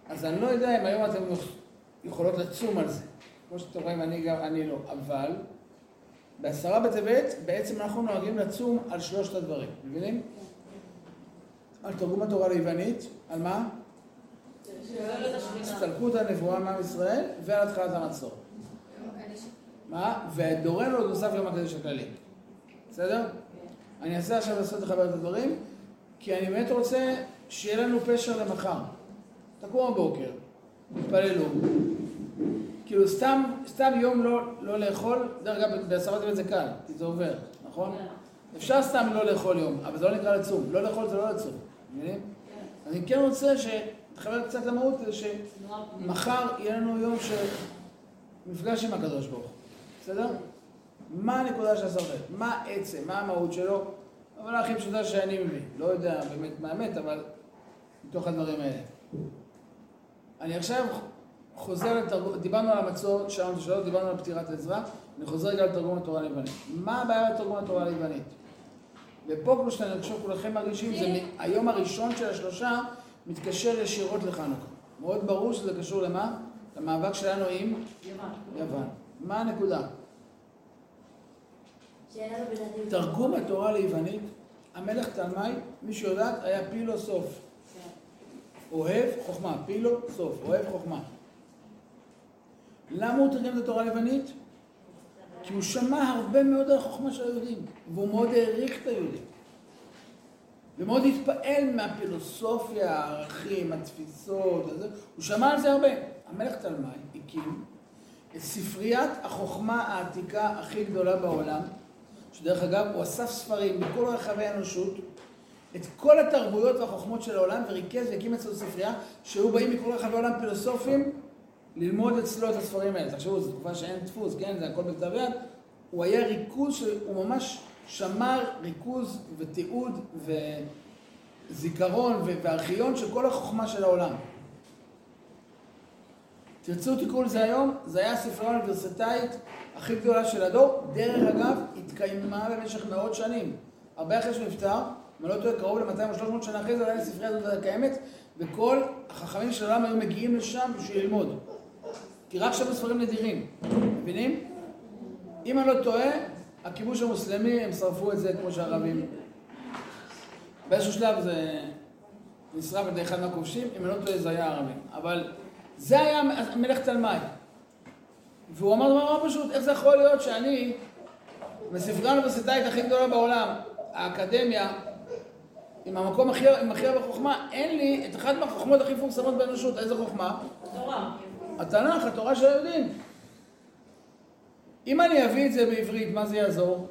אז אני לא יודע אם היום אתם יכולות לצום על זה. כמו שאתם רואים, אני גם, אני לא. אבל בעשרה בטבת בעצם אנחנו נוהגים לצום על שלושת הדברים. מבינים? על תרגום התורה ליוונית, על מה? הסתלקות הנבואה מעם ישראל ועל התחלת המצור. מה? ודורנו עוד נוסף יום הקדש הכללי. בסדר? אני אנסה עכשיו לעשות לחבר את הדברים, כי אני באמת רוצה שיהיה לנו פשר למחר. תקום בבוקר, תתפללו. כאילו סתם, סתם יום לא, לא לאכול, דרך אגב, בעשרה טבת זה קל, כי זה עובר, נכון? אפשר סתם לא לאכול יום, אבל זה לא נקרא לצום. לא לאכול זה לא לצום, מבינים? אני כן רוצה שתחבר קצת למהות, זה שמחר יהיה לנו יום של מפגש עם הקדוש ברוך הוא, בסדר? מה הנקודה של הסרטן? מה העצם? מה המהות שלו? אבל הכי פשוטה שאני מבין. לא יודע באמת מה האמת, אבל מתוך הדברים האלה. אני עכשיו חוזר לתרגום, דיברנו על המצור, שאלנו את השאלות, דיברנו על פטירת עזרא, אני חוזר רגע לתרגום התורה ליוונית. מה הבעיה בתרגום התורה ליוונית? ופה כמו שאתם חושב כולכם מרגישים, זה מ- היום הראשון של השלושה מתקשר ישירות לחנוכה. מאוד ברור שזה קשור למה? למאבק שלנו עם יוון. מה הנקודה? לבלעדית. תרגום התורה ליוונית, המלך תלמי, מי שיודעת, היה פילוסוף. אוהב חוכמה, פילוסוף, אוהב חוכמה. למה הוא תרגם את התורה היוונית? כי הוא שמע הרבה מאוד על החוכמה של היהודים, והוא מאוד העריך את היהודים. ומאוד התפעל מהפילוסופיה, הערכים, התפיסות, הזה. הוא שמע על זה הרבה. המלך תלמי הקים את ספריית החוכמה העתיקה הכי גדולה בעולם, שדרך אגב הוא אסף ספרים בכל רחבי האנושות, את כל התרבויות והחוכמות של העולם, וריכז והקים אצלו ספרייה, שהיו באים מכל רחבי העולם פילוסופים ללמוד אצלו את הספרים האלה. תחשבו, זו תקופה שאין דפוס, כן? זה הכל בכתב יד. הוא היה ריכוז, שהוא ממש שמר ריכוז ותיעוד וזיכרון וארכיון של כל החוכמה של העולם. תרצו תקראו לזה היום, זה היה הספרייה האוניברסיטאית הכי גדולה של הדור. דרך אגב, התקיימה במשך מאות שנים. הרבה אחרי שהוא נפטר, אם אני לא טועה, קרוב ל-200 או 300 שנה אחרי זה, עדיין הספרייה הזאת קיימת, וכל החכמים של העולם היו מגיעים לשם בשביל ללמוד. כי רק שם ספרים נדירים, מבינים? אם אני לא טועה, הכיבוש המוסלמי, הם שרפו את זה כמו שהערבים. באיזשהו שלב זה נשרף על ידי אחד מהכובשים, אם אני לא טועה זה היה הערבים. אבל זה היה מלך תלמי. והוא אמר דבר מאוד פשוט, איך זה יכול להיות שאני, בספרייה האוניברסיטאית הכי גדולה בעולם, האקדמיה, עם המקום הכי, עם הכי הרבה חוכמה, אין לי את אחת מהחוכמות הכי מפורסמות באנושות, איזה חוכמה? תורה. התנ"ך, התורה של היהודים. אם אני אביא את זה בעברית, מה זה יעזור?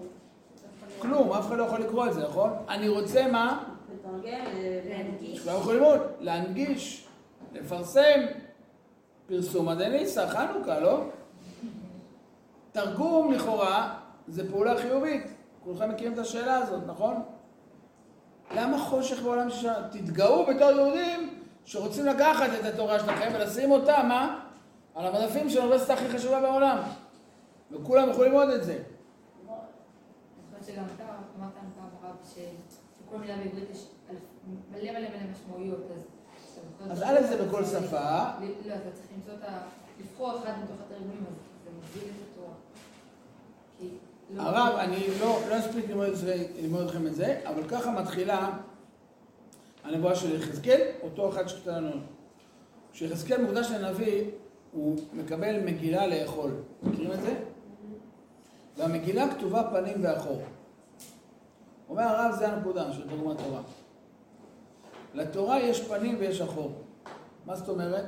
כלום, אף אחד לא יכול לקרוא את זה, נכון? אני רוצה מה? לתרגם, להנגיש. יכולים ללמוד, להנגיש, לפרסם, פרסום עדי ניסה, חנוכה, לא? תרגום לכאורה זה פעולה חיובית. כולכם מכירים את השאלה הזאת, נכון? למה חושך בעולם ששם? תתגאו בתור יהודים שרוצים לקחת את התורה שלכם ולשים אותה, מה? על המדפים של האוניברסיטה הכי חשובה בעולם. וכולם יכולים ללמוד את זה. חושבת שגם אתה אמרת לנו פעם רב שכל מילה בעברית יש מלא מלא מלא משמעויות, אז... א' זה בכל שפה. לא, אתה צריך למצוא את ה... לבחור אחד מתוך התרגומים, אז זה מוביל את התורה. לא- הרב, אני לא, לא אספיק ללמוד אתכם את זה, אבל ככה מתחילה הנבואה של יחזקאל, אותו אחד שכתב לנו. כשיחזקאל מוקדש לנביא, הוא מקבל מגילה לאכול. מכירים את זה? והמגילה כתובה פנים ואחור. אומר הרב, זה הנקודה של תרגום התורה. לתורה יש פנים ויש אחור. מה זאת אומרת?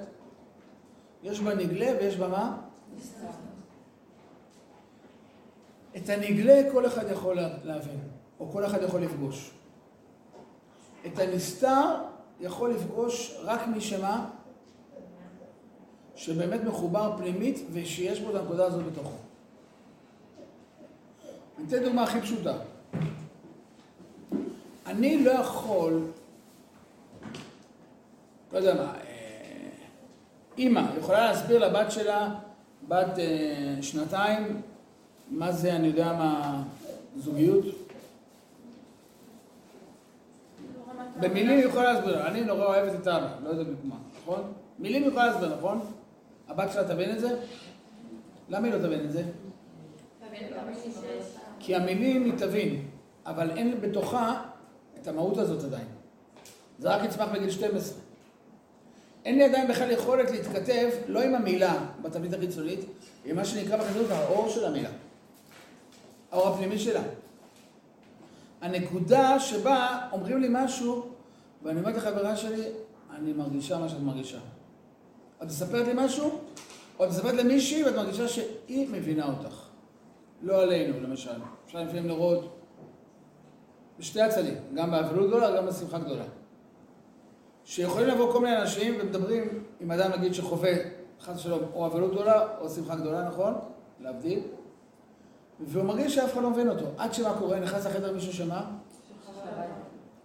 יש בה נגלה ויש בה מה? את הנגלה כל אחד יכול לה- להבין, או כל אחד יכול לפגוש. את הנסתר יכול לפגוש רק מי שמה? שבאמת מחובר פנימית ושיש בו את הנקודה הזאת בתוכו. אני אתן דוגמה הכי פשוטה. אני לא יכול, לא יודע מה, אה, אימא יכולה להסביר לבת שלה, בת אה, שנתיים, מה זה, אני יודע מה, זוגיות? במילים היא יכולה להסביר, אני נורא אוהבת את אבא, לא יודע בדיוק מה, נכון? מילים היא יכולה להסביר, נכון? הבת שלה תבין את זה? למה היא לא תבין את זה? כי המילים היא תבין, אבל אין בתוכה את המהות הזאת עדיין. זה רק יצמח בגיל 12. אין לי עדיין בכלל יכולת להתכתב, לא עם המילה בתבנית החיצונית, עם מה שנקרא בחסידות האור של המילה. האור הפנימי שלה. הנקודה שבה אומרים לי משהו, ואני אומרת לחברה שלי, אני מרגישה מה שאת מרגישה. את מספרת לי משהו, או את מספרת למישהי ואת מרגישה שהיא מבינה אותך. לא עלינו, למשל. אפשר לפעמים לראות בשתי הצדים, גם באבלות גדולה, גם בשמחה גדולה. שיכולים לבוא כל מיני אנשים ומדברים עם אדם, נגיד, שחווה, חס ושלום, או אבלות גדולה או שמחה גדולה, נכון? להבדיל. והוא מרגיש שאף אחד לא מבין אותו. עד שמה קורה, נכנס לחדר מישהו שמה?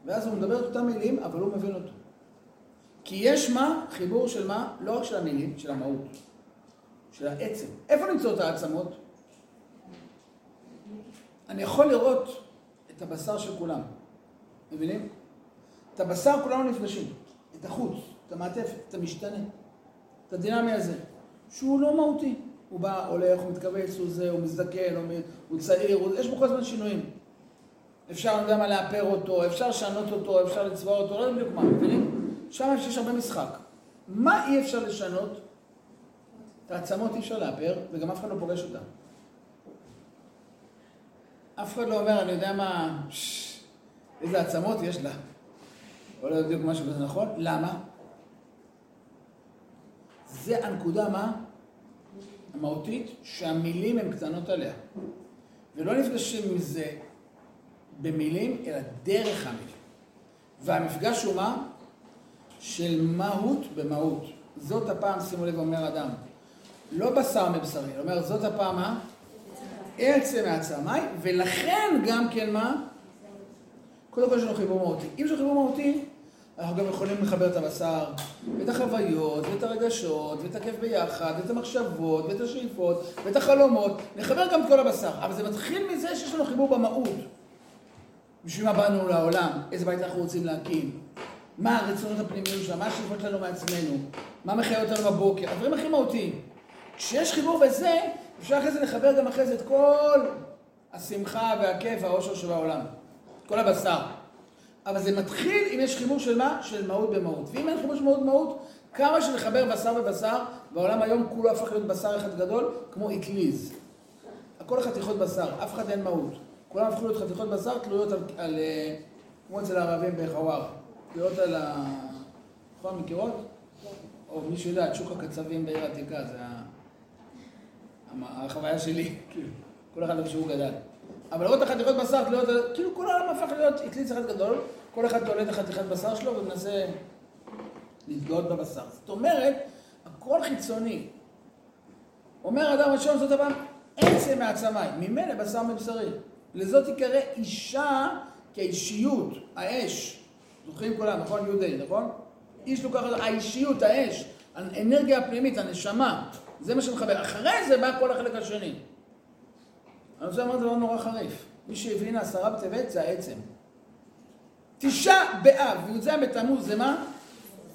ואז הוא מדבר את אותם מילים, אבל הוא מבין אותו. כי יש מה? חיבור של מה? לא רק של המילים, של המהות. של העצם. איפה נמצאות העצמות? אני יכול לראות את הבשר של כולם. מבינים? את הבשר כולנו נפגשים. את החוץ, את המעטפת, את המשתנה. את הדינמי הזה. שהוא לא מהותי. הוא בא, הולך, הוא מתכווץ, הוא זה, הוא מזדקן, הוא, הוא צעיר, הוא... יש בו כל הזמן שינויים. אפשר, מה, לאפר אותו, אפשר לשנות אותו, אפשר לצבוע אותו, לא יודע בדיוק מה, מבינים? שם יש הרבה משחק. מה אי אפשר לשנות? את העצמות אי אפשר לאפר, וגם אף אחד לא פוגש אותן. אף אחד לא אומר, אני יודע מה, שש, איזה עצמות יש לה. או לא בדיוק משהו כזה נכון. למה? זה הנקודה, מה? המהותית, שהמילים הן קטנות עליה. ולא נפגשים עם זה במילים, אלא דרך המילים. והמפגש הוא מה? של מהות במהות. זאת הפעם, שימו לב, אומר אדם, לא בשר מבשרי, אומר, זאת הפעם מה? עצם מעצמי, ולכן גם כן מה? קודם כל יש לנו חיבור מהותי. אם יש לנו חיבור מהותי, אנחנו גם יכולים לחבר את הבשר, ואת החוויות, ואת הרגשות, ואת הכיף ביחד, ואת המחשבות, ואת השאיפות, ואת החלומות. נחבר גם את כל הבשר. אבל זה מתחיל מזה שיש לנו חיבור במהות. בשביל מה באנו לעולם? איזה בית אנחנו רוצים להקים? מה הרצונות הפנימיים שלנו? מה השאיפות שלנו מעצמנו? מה מחיה אותנו בבוקר? הדברים הכי מהותיים. כשיש חיבור בזה, אפשר אחרי זה לחבר גם אחרי זה את כל השמחה והכיף והאושר של העולם. כל הבשר. אבל זה מתחיל אם יש חיבור של מה? של מהות במהות. ואם אין חיבור של מהות במהות, כמה שנחבר בשר בבשר, והעולם היום כולו הפך להיות בשר אחד גדול, כמו אטליז. הכל חתיכות בשר, אף אחד אין מהות. כולם הפכו להיות חתיכות בשר תלויות על, על אה, כמו אצל הערבים בחוואר, תלויות על ה... נכון, מכירות? או מי שיודע, את שוק הקצבים בעיר העתיקה, זה החוויה שלי, כאילו, כל אחד איפה שהוא גדל. אבל לראות את החתיכות בשר תלויות, כאילו כל העולם הפך להיות אטליז אחד גדול, כל אחד תולה את החתיכת בשר שלו ומנסה להתגאות בבשר. זאת אומרת, הכל חיצוני. אומר אדם ראשון, זאת הפעם עצם מעצמי, ממילא בשר מבשרי. לזאת תיקרא אישה כאישיות, האש. זוכרים כולם, נכון? יהודי, נכון? איש לוקח את האישיות, האש, האנרגיה הפנימית, הנשמה. זה מה שמחבר. אחרי זה בא כל החלק השני. אני רוצה לומר דבר נורא חריף. מי שהבין עשרה בטבת זה העצם. תשעה באב וי"ז בתמוז זה מה?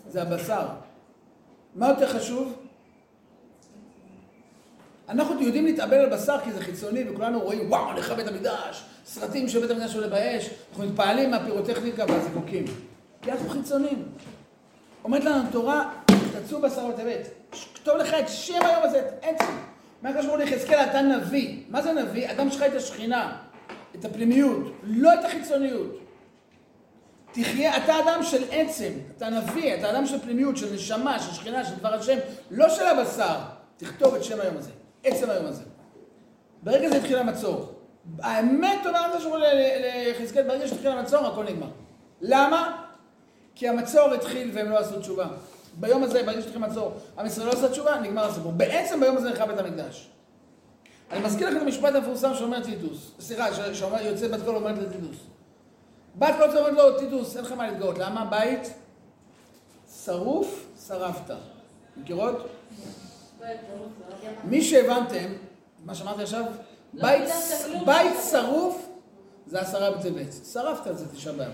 זה הבשר. מה יותר חשוב? אנחנו יודעים להתאבל על בשר כי זה חיצוני וכולנו רואים וואו, הולך בית המקדש, סרטים של בית המקדש עולה באש, אנחנו מתפעלים מהפירוטכניקה והזיקוקים. כי אנחנו חיצונים. אומרת לנו התורה, תצאו בשר בטבת. כתוב לך את שם היום הזה, את עצם. מה קשור ליחזקאל? אתה נביא. מה זה נביא? אדם שלך את השכינה, את הפנימיות, לא את החיצוניות. תחיה, אתה אדם של עצם, אתה נביא, אתה אדם של פנימיות, של נשמה, של שכינה, של דבר השם, לא של הבשר. תכתוב את שם היום הזה, עצם היום הזה. ברגע זה התחיל המצור. האמת אומרת משהו ליחזקאל, ברגע שהתחיל המצור, הכל נגמר. למה? כי המצור התחיל והם לא עשו תשובה. ביום הזה, ברגע שהתחיל המצור, עם ישראל לא עשה תשובה, נגמר הסיפור. בעצם ביום הזה נחרב בית המקדש. אני מזכיר לכם את המשפט המפורסם שאומר טיטוס, סליחה, שאומר, יוצא בת קול אומרת לטיטוס. בת קול אומרת לו, טיטוס, אין לך מה להתגאות, למה? בית שרוף, שרפת. מכירות? מי שהבנתם, מה שאמרתי עכשיו, בית שרוף זה עשרה בטבת. שרפת את זה תשעה באב.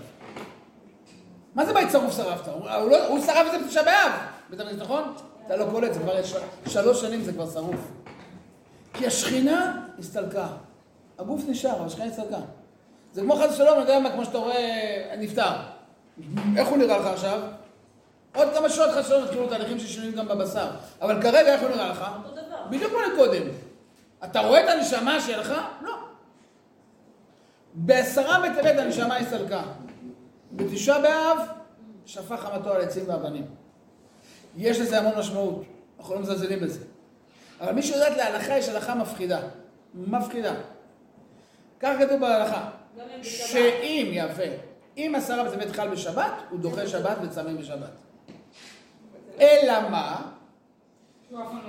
מה זה בית שרוף שרפת? הוא, לא, הוא שרף את זה בתשעה באב, בית המקדש, נכון? אתה לא קולט, זה כבר יש שלוש שנים זה כבר שרוף. כי השכינה הסתלקה. הגוף נשאר, אבל השכינה הסתלקה. זה כמו חס ושלום, אני יודע מה, כמו שאתה רואה, נפטר. איך הוא נראה לך עכשיו? עוד כמה שעות חס ושלום יתחילו תהליכים ששינויים גם בבשר. אבל כרגע איך הוא נראה לך? בדיוק כמו לקודם. אתה רואה את הנשמה שלך? לא. בעשרה בטבת הנשמה הסתלקה. בתשעה באב שפך חמתו על עצים ואבנים. יש לזה המון משמעות, אנחנו לא מזלזלים בזה. אבל מי שיודעת להלכה, יש הלכה מפחידה. מפחידה. כך כתוב בהלכה. שאם, יפה, אם עשרה בטבת חל בשבת, הוא דוחה שבת וצמים בשבת. אלא מה?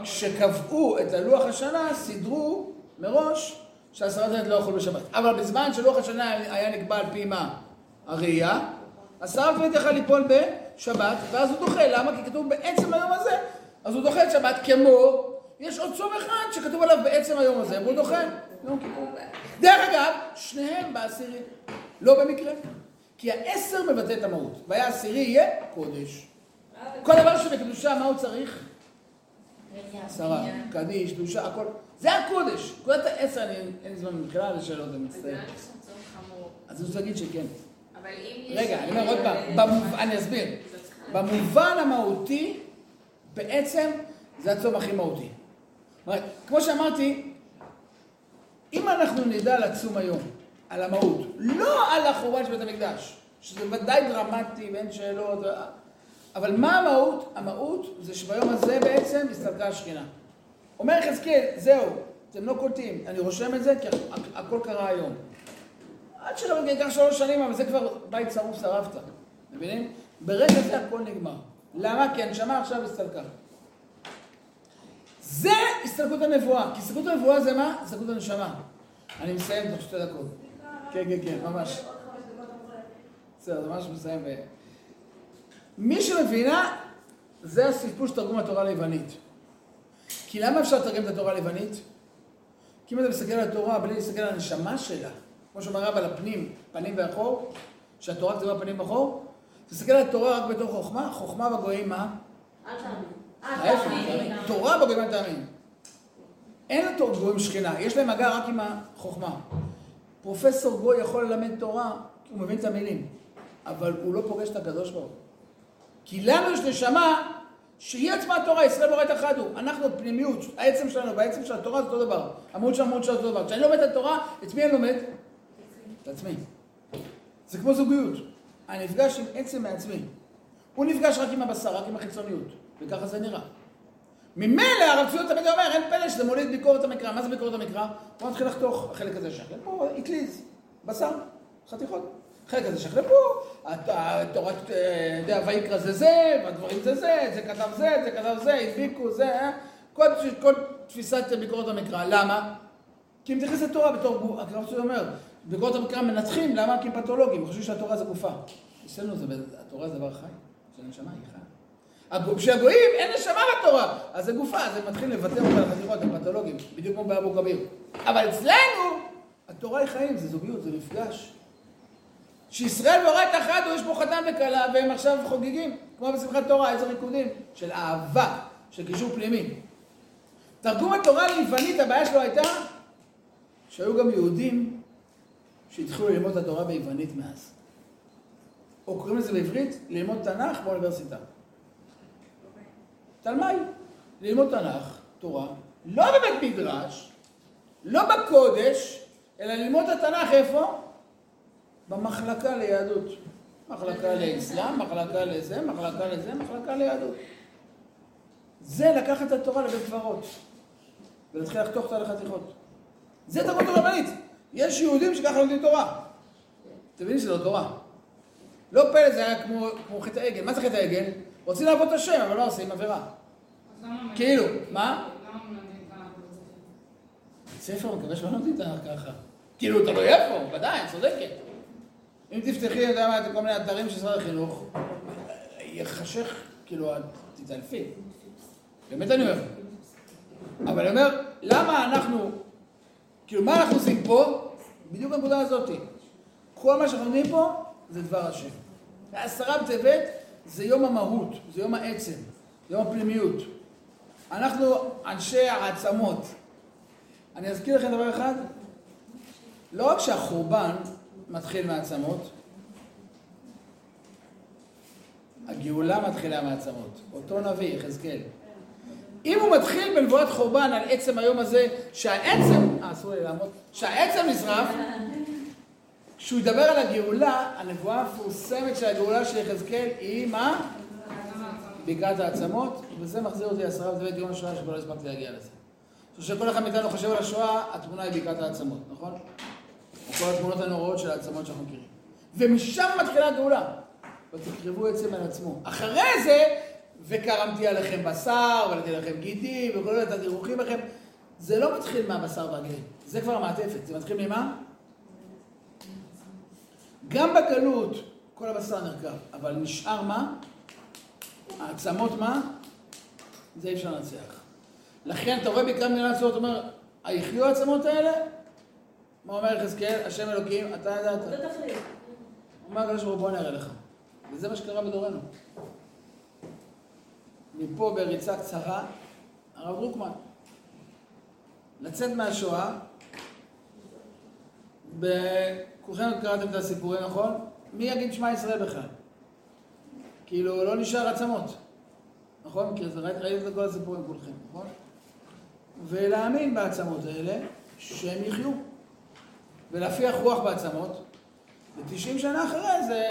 כשקבעו את הלוח השנה, סידרו מראש שעשרה בטבת לא יחול בשבת. אבל בזמן שלוח השנה היה נקבע על פי מה? הראייה, עשרה בטבת יכל ליפול בשבת, ואז הוא דוחה. למה? כי כתוב בעצם היום הזה. אז הוא דוחה את שבת כמו, יש עוד צום אחד שכתוב עליו בעצם היום הזה, והוא דוחה. יום כיפור. דרך אגב, שניהם בעשירי. לא במקרה. כי העשר מבטא את המהות. והיה עשירי יהיה קודש. כל דבר שבקדושה, מה הוא צריך? עשרה, קדיש, קדושה, הכל. זה הקודש. נקודת העשר, אין לי זמן בכלל לשאלות, אני מצטער. אז אני רוצה להגיד שכן. רגע, אני אומר עוד פעם, אני אסביר. במובן המהותי, בעצם זה הצום הכי מהותי. כמו שאמרתי, אם אנחנו נדע לצום היום על המהות, לא על החורבן של בית המקדש, שזה ודאי דרמטי ואין שאלות, אבל מה המהות? המהות זה שביום הזה בעצם הסתלקה השכינה. אומר יחזקאל, זהו, אתם לא קולטים, אני רושם את זה כי הכ- הכל קרה היום. עד שלא ייקח שלוש שנים, אבל זה כבר בית שרוף שרפת, מבינים? ברגע זה הכל נגמר. למה? כי הנשמה עכשיו הסתלקה. זה הסתלקות הנבואה, כי הסתלקות הנבואה זה מה? הסתלקות הנשמה. אני מסיים תוך שתי דקות. כן, כן, כן, ממש. בסדר, ממש מסיים. מי שמבינה, זה הסיפור של תרגום התורה ליוונית. כי למה אפשר לתרגם את התורה ליוונית? כי אם אתה מסתכל על התורה בלי להסתכל על הנשמה שלה, כמו שאומר הרב על הפנים, פנים ואחור, שהתורה כתובה פנים ואחור, תסתכל על התורה רק בתור חוכמה, חוכמה בגויים מה? אל תאמין. ההפך, תאמין. תורה בגויים אל תאמין. אין לתור גויים שכינה, יש להם מגע רק עם החוכמה. פרופסור גוי יכול ללמד תורה, הוא מבין את המילים, אבל הוא לא פוגש את הקדוש ברוך הוא. כי לנו יש נשמה שהיא עצמה התורה, ישראל בורא את אחד הוא. אנחנו פנימיות, העצם שלנו והעצם של התורה זה אותו דבר. המהות של המהות של אותו דבר. כשאני לומד את התורה, את מי אני לומד? את עצמי. זה כמו זוגיות. אני נפגש עם עצם מעצמי. הוא נפגש רק עם הבשר, רק עם החיצוניות. וככה זה נראה. ממילא הרב ציון תמיד אומר, אין פלא שזה מוליד ביקורת המקרא. מה זה ביקורת המקרא? הוא מתחיל לחתוך, החלק הזה שייך לפה, אטליז, בשר, חתיכות. החלק הזה לפה, הת- התורת, אה, יודע, ויקרא זה זה, והדברים זה זה, זה כתב זה, זה כתב זה, הדביקו זה, אה? כל, תפיסת ביקורת המקרא. למה? כי אם מתייחס לתורה בתור גוף, הרב ציון אומר, ביקורת המקרא מנתחים, למה? כי פתולוגים, חושבים שהתורה זה גופה. אצלנו זה, התורה זה דבר חי, של הנשמה היא חיה. הגו- כשהגויים אין נשמה בתורה, אז זה גופה, אז הם מתחילים לבטא אותה לחקירות, הם פתולוגים, בדיוק כמו באבו כביר. אבל אצלנו, התורה היא חיים, זה זוגיות, זה מפגש. שישראל את אחד, יש פה חתן וכלה, והם עכשיו חוגגים, כמו בשמחת תורה, איזה ריקודים, של אהבה, של קישור פנימי. תרגום התורה ליוונית, הבעיה שלו הייתה שהיו גם יהודים שהתחילו ללמוד את התורה ביוונית מאז. או קוראים לזה בעברית, ללמוד תנ"ך באוניברסיטה. תלמי, ללמוד תנ"ך, תורה, לא בבית מדרש, לא בקודש, אלא ללמוד את התנ"ך איפה? במחלקה ליהדות. מחלקה לאסלאם, מחלקה לזה, מחלקה לזה, מחלקה ליהדות. זה לקחת את התורה לבית קברות, ולהתחיל לחתוך אותה לחתיכות. זה תרבות הרבנית. יש יהודים שככה לומדים תורה. אתם מבינים שזה לא תורה. לא פלא זה היה כמו, כמו חטא העגל. מה זה חטא העגל? רוצים לעבוד את השם, אבל לא עושים עבירה. כאילו, מה? ספר מקווה שלא לומדים תנ"ך ככה. כאילו, תלוי איפה, ודאי, את צודקת. אם תפתחי, אני יודע מה, את כל מיני אתרים של משרד החינוך, יחשך, כאילו, תתעלפי. באמת אני אומר. אבל אני אומר, למה אנחנו, כאילו, מה אנחנו עושים פה? בדיוק הנקודה הזאת. כל מה שאנחנו לומדים פה זה דבר השם. העשרה בטבת זה יום המהות, זה יום העצם, יום הפנימיות. אנחנו אנשי העצמות. אני אזכיר לכם דבר אחד, לא רק שהחורבן מתחיל מעצמות, הגאולה מתחילה מעצמות. אותו נביא, יחזקאל. אם הוא מתחיל בנבואת חורבן על עצם היום הזה, שהעצם, אה, אסור לי לעמוד, שהעצם נשרף, כשהוא ידבר על הגאולה, הנבואה המפורסמת של הגאולה של יחזקאל היא מה? בקעת העצמות, וזה מחזיר אותי לעשרה בדברי יום השואה שבו לא הספקתי להגיע לזה. עכשיו שכל אחד מאיתנו חושב על השואה, התמונה היא בקעת העצמות, נכון? כל התמונות הנוראות של העצמות שאנחנו מכירים. ומשם מתחילה הגאולה. ותקרבו עצם על עצמו. אחרי זה, וקרמתי עליכם בשר, ונתתי לכם גידים, וכל מיני נתתי רוחים לכם. זה לא מתחיל מהבשר והגאים, זה כבר מעטפת. זה מתחיל ממה? גם בגלות כל הבשר נרכב, אבל נשאר מה? העצמות מה? זה אי אפשר לנצח. לכן אתה רואה בקרב מדינת הצורות, אומר, היחיו העצמות האלה? מה אומר יחזקאל? השם אלוקים, אתה ידעת. אתה תחליט. אומר הקדוש ברוך הוא, בוא אני אראה לך. וזה מה שקרה בדורנו. מפה בריצה קצרה, הרב דרוקמן. לצאת מהשואה, כולכם קראתם את הסיפורים, נכון? מי יגיד שמע ישראל בכלל? כאילו, לא נשאר עצמות. נכון? כי ראיתם את כל הסיפורים כולכם, נכון? ולהאמין בעצמות האלה, שהם יחיו. ולהפיח רוח בעצמות, ו-90 שנה אחרי זה,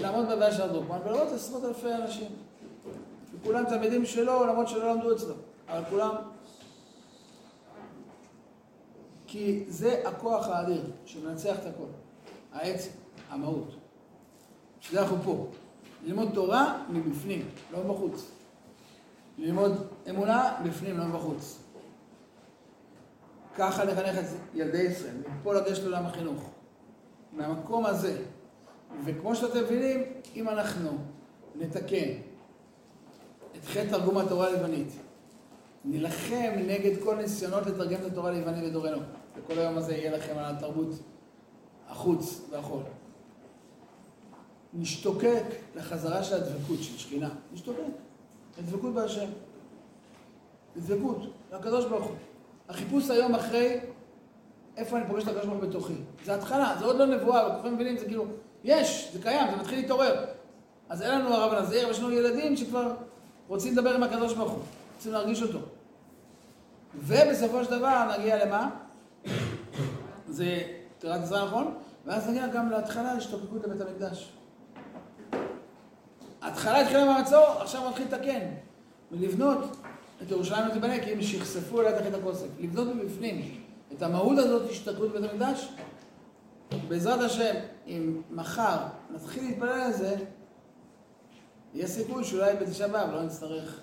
לעמוד בבעיה של הדרוקמן ולראות עשרות אלפי אנשים. וכולם תלמידים שלו, למרות שלא למדו אצלו. אבל כולם... כי זה הכוח האדיר שמנצח את הכל. העצם, המהות. שזה אנחנו פה. ללמוד תורה מבפנים, לא מבחוץ. ללמוד אמונה בפנים, לא מבחוץ. ככה לחנך את ילדי ישראל, מפה לגשת לעולם החינוך. מהמקום הזה. וכמו שאתם מבינים, אם אנחנו נתקן את חטא תרגום התורה הלבנית, נילחם נגד כל ניסיונות לתרגם את התורה הלבנית בדורנו, וכל היום הזה יהיה לכם על התרבות החוץ והחול. נשתוקק לחזרה של הדבקות של שכינה, נשתוקק, לדבקות בהשם, לדבקות, לקדוש ברוך הוא. החיפוש היום אחרי איפה אני פוגש את הקדוש ברוך הוא בתוכי. זה התחלה, זה עוד לא נבואה, אבל כולכם מבינים, זה כאילו, יש, זה קיים, זה מתחיל להתעורר. אז אין לנו הרב הנזיר, אבל יש לנו ילדים שכבר רוצים לדבר עם הקדוש ברוך הוא, רוצים להרגיש אותו. ובסופו של דבר נגיע למה? זה תירת עזרה נכון? ואז נגיע גם להתחלה להשתוקקות לבית המקדש. ההתחלה התחילה מהמצור, עכשיו מתחיל לתקן. ולבנות את ירושלים ותיבנה, כי הם שכספו אליה תחת הכוסף. לבנות מבפנים את המהות הזאת, השתתקות בית המקדש. בעזרת השם, אם מחר נתחיל להתפלל על זה, יהיה סיכוי שאולי בתשעה באב לא נצטרך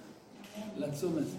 לצום את זה.